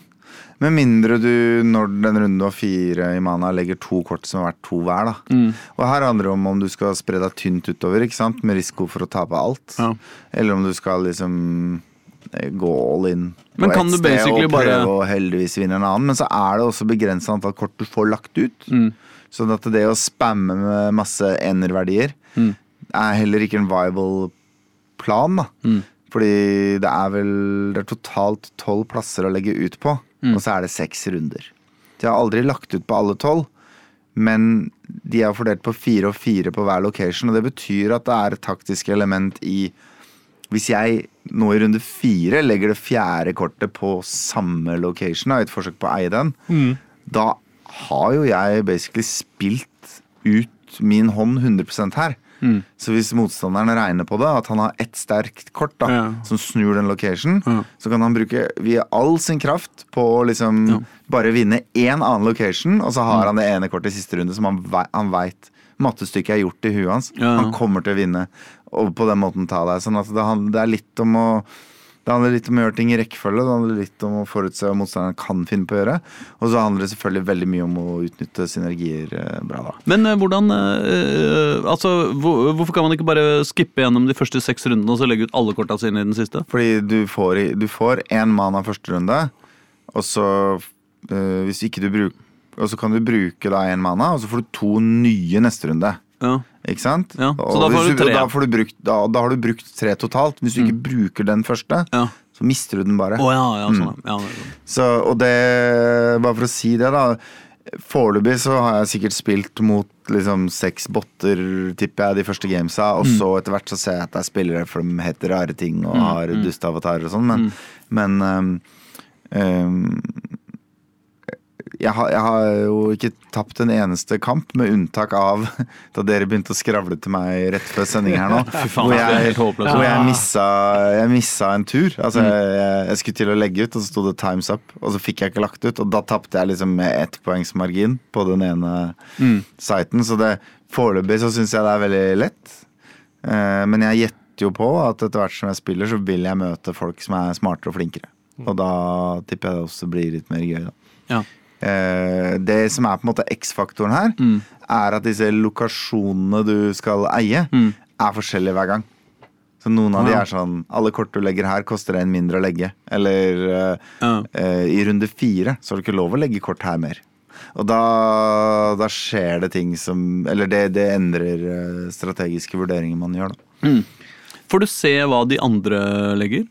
Med mindre du, når den runden du har fire i mana, legger to kort som er verdt to hver. da. Mm. Og her handler det om om du skal spre deg tynt utover, ikke sant? med risiko for å tape alt. Ja. Eller om du skal liksom gå all in på Men kan du sted og prøve bare- å heldigvis vinne en annen. Men så er det også begrensa antall kort du får lagt ut. Mm. Sånn at det å spamme med masse enerverdier Mm. er heller ikke en viable plan, da. Mm. Fordi det er vel Det er totalt tolv plasser å legge ut på, Mm. og så er det seks runder. De har aldri lagt ut på alle tolv, men de er fordelt på fire og fire på hver location, og det betyr at det er et taktisk element i Hvis jeg nå i runde fire legger det fjerde kortet på samme location, i et forsøk på å eie den, Mm. da har jo jeg basically spilt ut min hånd 100 her. Mm. Så hvis motstanderen regner på det, at han har ett sterkt kort da, Ja. som snur den location, Ja. så kan han bruke via all sin kraft på å liksom Ja. bare vinne én annen location, og så Mm. har han det ene kortet i siste runde som han, vei- han veit mattestykket er gjort i huet hans. Han kommer til å vinne, og på den måten ta deg. Sånn at det, handler, det er litt om å det handler litt om å gjøre ting i rekkefølge, det handler litt om å forutse hva motstanderen kan finne på å gjøre. Og så handler det selvfølgelig veldig mye om å utnytte synergier eh, bra, da. Men eh, hvordan eh, Altså, hvor, hvorfor kan man ikke bare skippe gjennom de første seks rundene og så legge ut alle korta sine i den siste? Fordi du får, du får én mana første runde, og så hvis ikke du bruker Og så kan du bruke da én mana, og så får du to nye neste runde. Ja. Ikke sant? Ja, så da får du tre. Da, får du brukt, da, da har du brukt tre totalt. Hvis du ikke bruker den første, Ja. så mister du den bare. Oh, ja, ja, sånn. mm. Så, og det, bare for å si det, da. Foreløpig så har jeg sikkert spilt mot liksom seks botter, tipper jeg, de første gamesa. Og så etter hvert så ser jeg at det er spillere, for de heter rare ting og har dusteavatarer og sånn. Men, men um, øhm, jeg, har, jeg har jo ikke tapt en eneste kamp, med unntak av da dere begynte å skravle til meg rett før sending her nå. Faen, hvor jeg, hvor jeg, missa, jeg missa en tur. Altså, jeg, jeg skulle til å legge ut, og så sto det 'times up', og så fikk jeg ikke lagt ut. Og da tapte jeg liksom med ett poengs margin på den ene siten. Så det foreløpig så syns jeg det er veldig lett. Eh, men jeg gjetter jo på at etter hvert som jeg spiller, så vil jeg møte folk som er smartere og flinkere. Og da tipper jeg det også blir litt mer gøy, da. Ja. Eh, det som er på en måte X-faktoren her, er at disse lokasjonene du skal eie, er forskjellige hver gang. Så noen av de er sånn Alle kort du legger her, koster en mindre å legge. Eller eh, Ja. eh, i runde fire så har du ikke lov å legge kort her mer. Og da, da skjer det ting som Eller det, det endrer eh, strategiske vurderinger man gjør, da. Får du se hva de andre legger?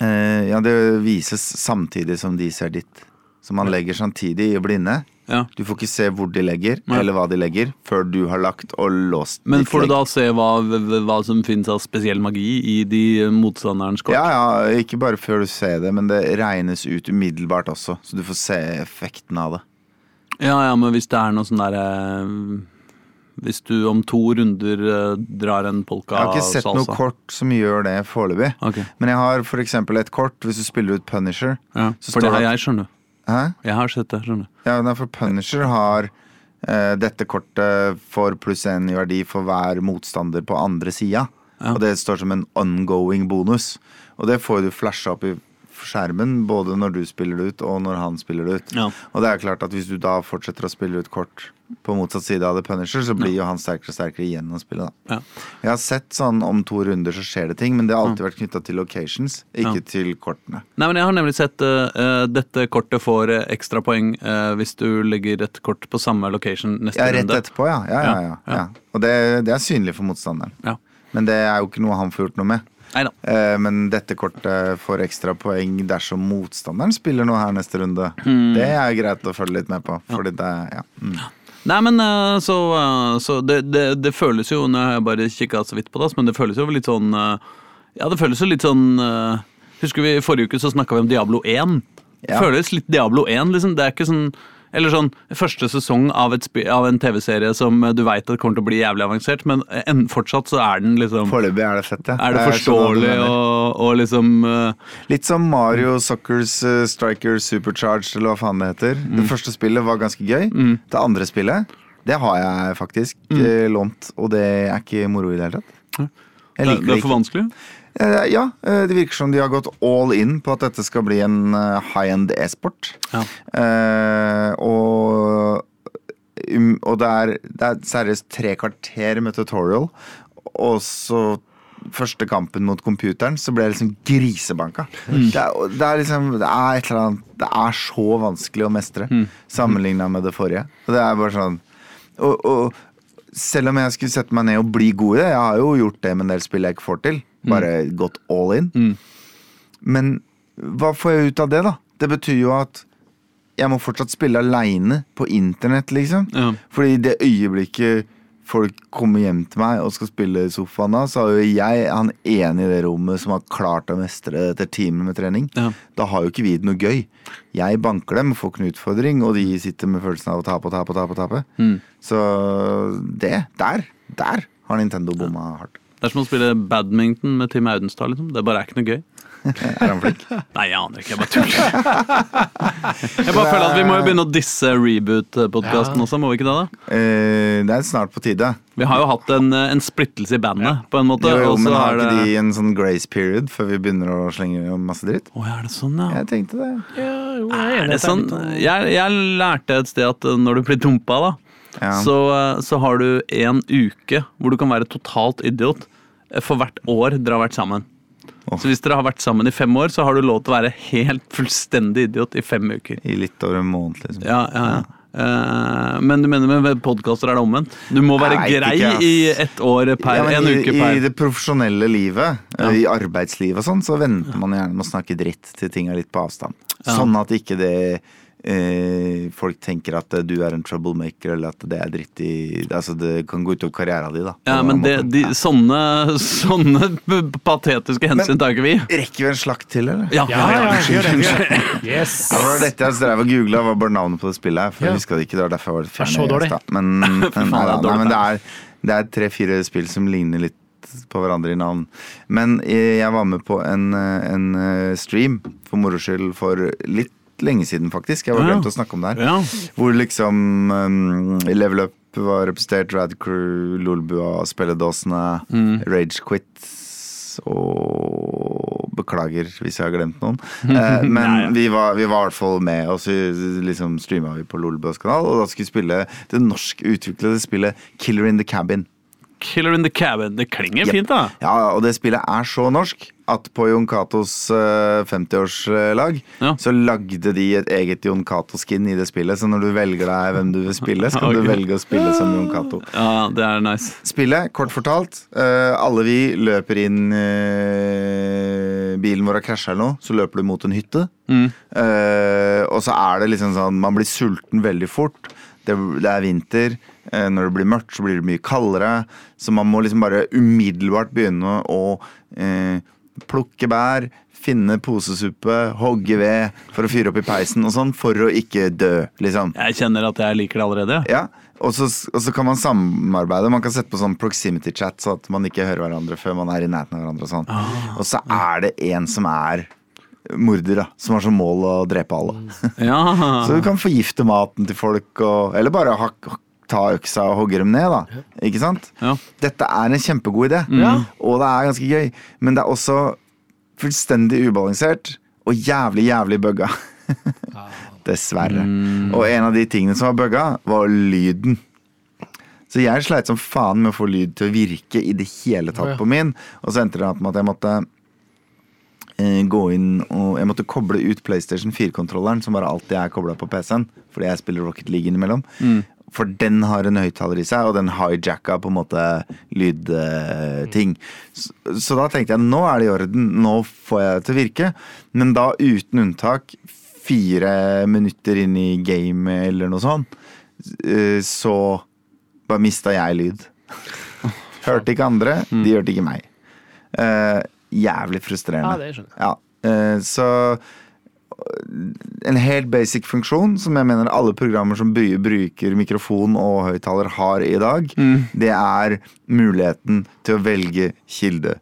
Eh, ja, det vises samtidig som de ser ditt. Så man legger samtidig i blinde. Ja. Du får ikke se hvor de legger, ja. eller hva de legger, før du har lagt og låst Men får du da se hva, hva som finnes av spesiell magi i de motstanderens kort? Ja, ja, ikke bare før du ser det, men det regnes ut umiddelbart også. Så du får se effekten av det. Ja, ja, men hvis det er noe sånn derre Hvis du om to runder eh, drar en polka salsa. Jeg har ikke sett noe kort som gjør det foreløpig. Okay. Men jeg har f.eks. et kort, hvis du spiller ut Punisher. Ja, Så for det har jeg, skjønner du. Hæ? Jeg har sett det, skjønner du. Ja, nei, for Punisher har eh, dette kortet for pluss én i verdi for hver motstander på andre sida. Ja. Og det står som en ongoing bonus. Og det får du flasha opp i skjermen både når du spiller det ut, og når han spiller det ut. Ja. Og det er klart at hvis du da fortsetter å spille ut kort på motsatt side av The Punisher, så blir jo han sterkere og sterkere igjen å spille, da. Ja. Jeg har sett sånn om to runder så skjer det ting, men det har alltid vært knytta til locations, ikke Ja. til kortene. Nei, men Jeg har nemlig sett uh, dette kortet får uh, ekstra poeng uh, hvis du legger et kort på samme location neste Ja, rett runde. etterpå, ja. Ja, ja, ja, Ja, ja. ja. Og det, det er synlig for motstanderen. Ja. Men det er jo ikke noe han får gjort noe med. Uh. Eh, men dette kortet får ekstra poeng dersom motstanderen spiller noe her neste runde. Mm. Det er greit å følge litt med på. Fordi det, ja. mm. Nei, men uh, så, uh, så det, det, det føles jo Nå har jeg bare kikka så vidt på det, men det føles jo litt sånn uh, Ja, det føles jo litt sånn Husker vi forrige uke så snakka vi om Diablo 1? Det Ja. føles litt Diablo 1, liksom. Det er ikke sånn eller sånn første sesong av, av en TV-serie som uh, du veit kommer til å bli jævlig avansert, men uh, en, fortsatt så er den liksom Foreløpig er det fett, ja. Er det forståelig er sånn og, og liksom uh, Litt som Mario Suckers uh, Striker Supercharged, eller hva faen det heter. Mm. Det første spillet var ganske gøy. Det andre spillet, det har jeg faktisk Mm. eh, lånt, og det er ikke moro i det hele tatt. Jeg det, liker det det er for ikke. vanskelig? Eh, Ja, eh, det virker som de har gått all in på at dette skal bli en eh, high-end e-sport. Ja. Eh, og um, og det er, det er seriøst tre kvarter med tutorial, og så Første kampen mot computeren, så ble jeg liksom grisebanka. Det, er, det er liksom Det er annet Det er så vanskelig å mestre sammenligna med det forrige. Og det er bare sånn og, og selv om jeg skulle sette meg ned og bli god i det, jeg har jo gjort det med en del spill jeg ikke får til, bare gått all in. Men hva får jeg ut av det, da? Det betyr jo at jeg må fortsatt spille aleine på internett, liksom. Ja. Fordi i det øyeblikket folk kommer hjem til meg og skal spille i sofaen, da, så er jo jeg han ene i det rommet som har klart å mestre det etter timer med trening. Ja. Da har jo ikke vi det noe gøy. Jeg banker dem og får ikke noe utfordring, og de sitter med følelsen av å tape og tape og tape. tape. Mm. Så det, der, der har Nintendo bomma hardt. Det er som å spille badminton med Tim Audenstad. Liksom. Det bare er ikke noe gøy. Er han flink? Nei, jeg aner ikke. Jeg bare tuller. Jeg bare føler at vi må jo begynne å disse reboot-podkasten også, må vi ikke det? da? Eh, det er snart på tide. Vi har jo hatt en, en splittelse i bandet, på en måte. Jo, jo, men har ikke det- de en sånn grace period før vi begynner å slenge masse dritt? Å, er det sånn, ja? Jeg tenkte det. Ja, jo, jeg er Er det sånn? Jeg, jeg lærte et sted at uh, når du blir dumpa, da, Ja. så, uh, så har du en uke hvor du kan være totalt idiot uh, for hvert år dere har vært sammen. Oh. Så hvis dere har vært sammen i fem år, så har du lov til å være helt fullstendig idiot i fem uker. I litt over en måned, liksom. Ja, ja, ja. Eh, men du mener med podkaster er det omvendt? Du må være Nei, grei ikke, i ett år per Ja, en i, uke I det profesjonelle livet, Ja. i arbeidslivet og sånn, så venter man gjerne med å snakke dritt til ting er litt på avstand. Ja. Sånn at ikke det eh, folk tenker at eh, du er en troublemaker, eller at det er dritt i Altså det kan gå utover karrieren din, da. Ja, men det, de, sånne, sånne patetiske hensyn tar ikke vi. Rekker vi en slakt til, eller? Ja, Ja, ja, ja, det. Yes. Ja, det var dette jeg drev og googla, var bare navnet på det spillet. For jeg huska det ikke, det var derfor jeg var litt Det er så dårlig. Men, men, nei, nei, men det er, det er tre-fire spill som ligner litt på hverandre i navn. Men eh, jeg var med på en, eh, en eh, stream for moro skyld for litt lenge siden, faktisk. Jeg var glemt å snakke om det her. Ja. Hvor liksom um, Level Up var representert, Rad Crew, Lolbua, Spelledåsene, Mm. Rage Quit og Beklager hvis jeg har glemt noen. Eh, men Nei, ja. vi var, vi var i hvert fall med, og så liksom streama vi på Lolbuas kanal, og da skulle vi spille det norsk utviklede spillet Killer in the Cabin. Killer in the Cabin. Det klinger Yep. fint, da. Ja, og det spillet er så norsk at på Jon Catos eh, 50-årslag Ja. så lagde de et eget Jon Cato-skin i det spillet. Så når du velger deg hvem du vil spille, så kan okay. du velge å spille som Jon Cato. Ja, det er nice. Spillet, kort fortalt, eh, alle vi løper inn eh, Bilen vår har krasja eller noe, så løper du mot en hytte. Mm. Eh, og så er det liksom sånn Man blir sulten veldig fort. Det, det er vinter. Eh, når det blir mørkt, så blir det mye kaldere. Så man må liksom bare umiddelbart begynne å eh, plukke bær, finne posesuppe, hogge ved for å fyre opp i peisen og sånn, for å ikke dø, liksom. Jeg kjenner at jeg liker det allerede. Ja, og så, og så kan man samarbeide. Man kan sette på sånn proximity chat, så at man ikke hører hverandre før man er i nærheten av hverandre. Og sånn. Ah. Og så er det en som er morder, da. Som har som mål å drepe alle. Ja. Så du kan forgifte maten til folk, og, eller bare ha, ta øksa og hogge dem ned, da. Ikke sant? Ja. Dette er en kjempegod idé, mm. og det er ganske gøy. Men det er også fullstendig ubalansert og jævlig, jævlig bugga. Dessverre. Og en av de tingene som var bugga, var lyden. Så jeg sleit som faen med å få lyd til å virke i det hele tatt på min. Og så endte det opp med at jeg måtte eh, gå inn og Jeg måtte koble ut PlayStation 4-kontrolleren, som bare alltid er kobla på PC-en, fordi jeg spiller Rocket League innimellom. For den har en høyttaler i seg, og den hijacka på en måte lydting. så, så da tenkte jeg nå er det i orden, nå får jeg det til å virke. Men da uten unntak, fire minutter inn i gamet eller noe sånt, eh, så bare mista jeg lyd. Hørte ikke andre, de hørte ikke meg. Uh, jævlig frustrerende. Ja, det skjønner jeg. Ja, Uh, så en helt basic funksjon som jeg mener alle programmer som bruker mikrofon og høyttaler har i dag, det er muligheten til å velge kilde.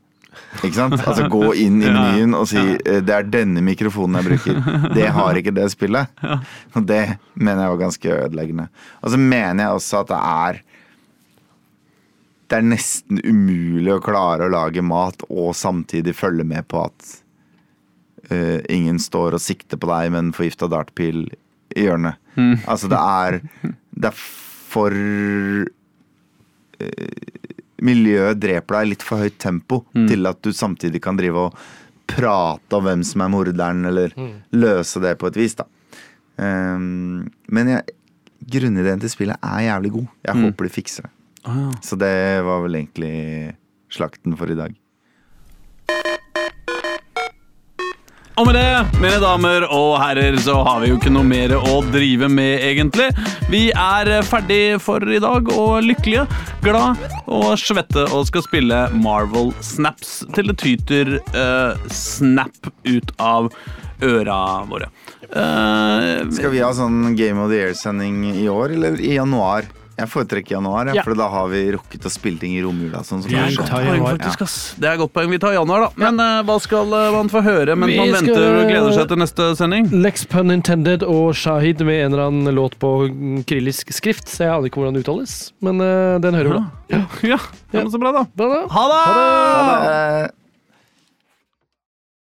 Ikke sant? Altså gå inn i menyen og si eh, det er denne mikrofonen jeg bruker. Det har ikke det spillet. Og det mener jeg var ganske ødeleggende. Og så mener jeg også at det er det er nesten umulig å klare å lage mat og samtidig følge med på at eh, ingen står og sikter på deg med en forgifta dartpil i hjørnet. Altså, det er Det er for uh, Miljøet dreper deg i litt for høyt tempo til at du samtidig kan drive og prate om hvem som er morderen, eller løse det på et vis, da. Um, men jeg, grunnideen til spillet er jævlig god. Jeg håper de fikser det. Så det var vel egentlig slakten for i dag. Og med det, mine damer og herrer, så har vi jo ikke noe mer å drive med, egentlig. Vi er ferdig for i dag og lykkelige, glad og svette og skal spille Marvel Snaps til det tyter uh, snap ut av øra våre. Uh, Skal vi ha sånn Game of the Year-sending i år, eller i januar? Jeg foretrekker januar, ja, Ja. for da har vi rukket å spille ting i romjula. Sånn, som Ja, kanskje- januar. faktisk, ass. Det er godt poeng. Vi tar januar, da. Men eh, hva skal eh, man få høre mens Vi man skal- og gleder seg til neste sending? Lex pun intended og Shahid med en eller annen låt på kyrillisk skrift. Så jeg aner ikke hvordan det uttales, men uh, den hører vi da. Ja, ja men så bra, da. Bra da. Ha det! Ha det!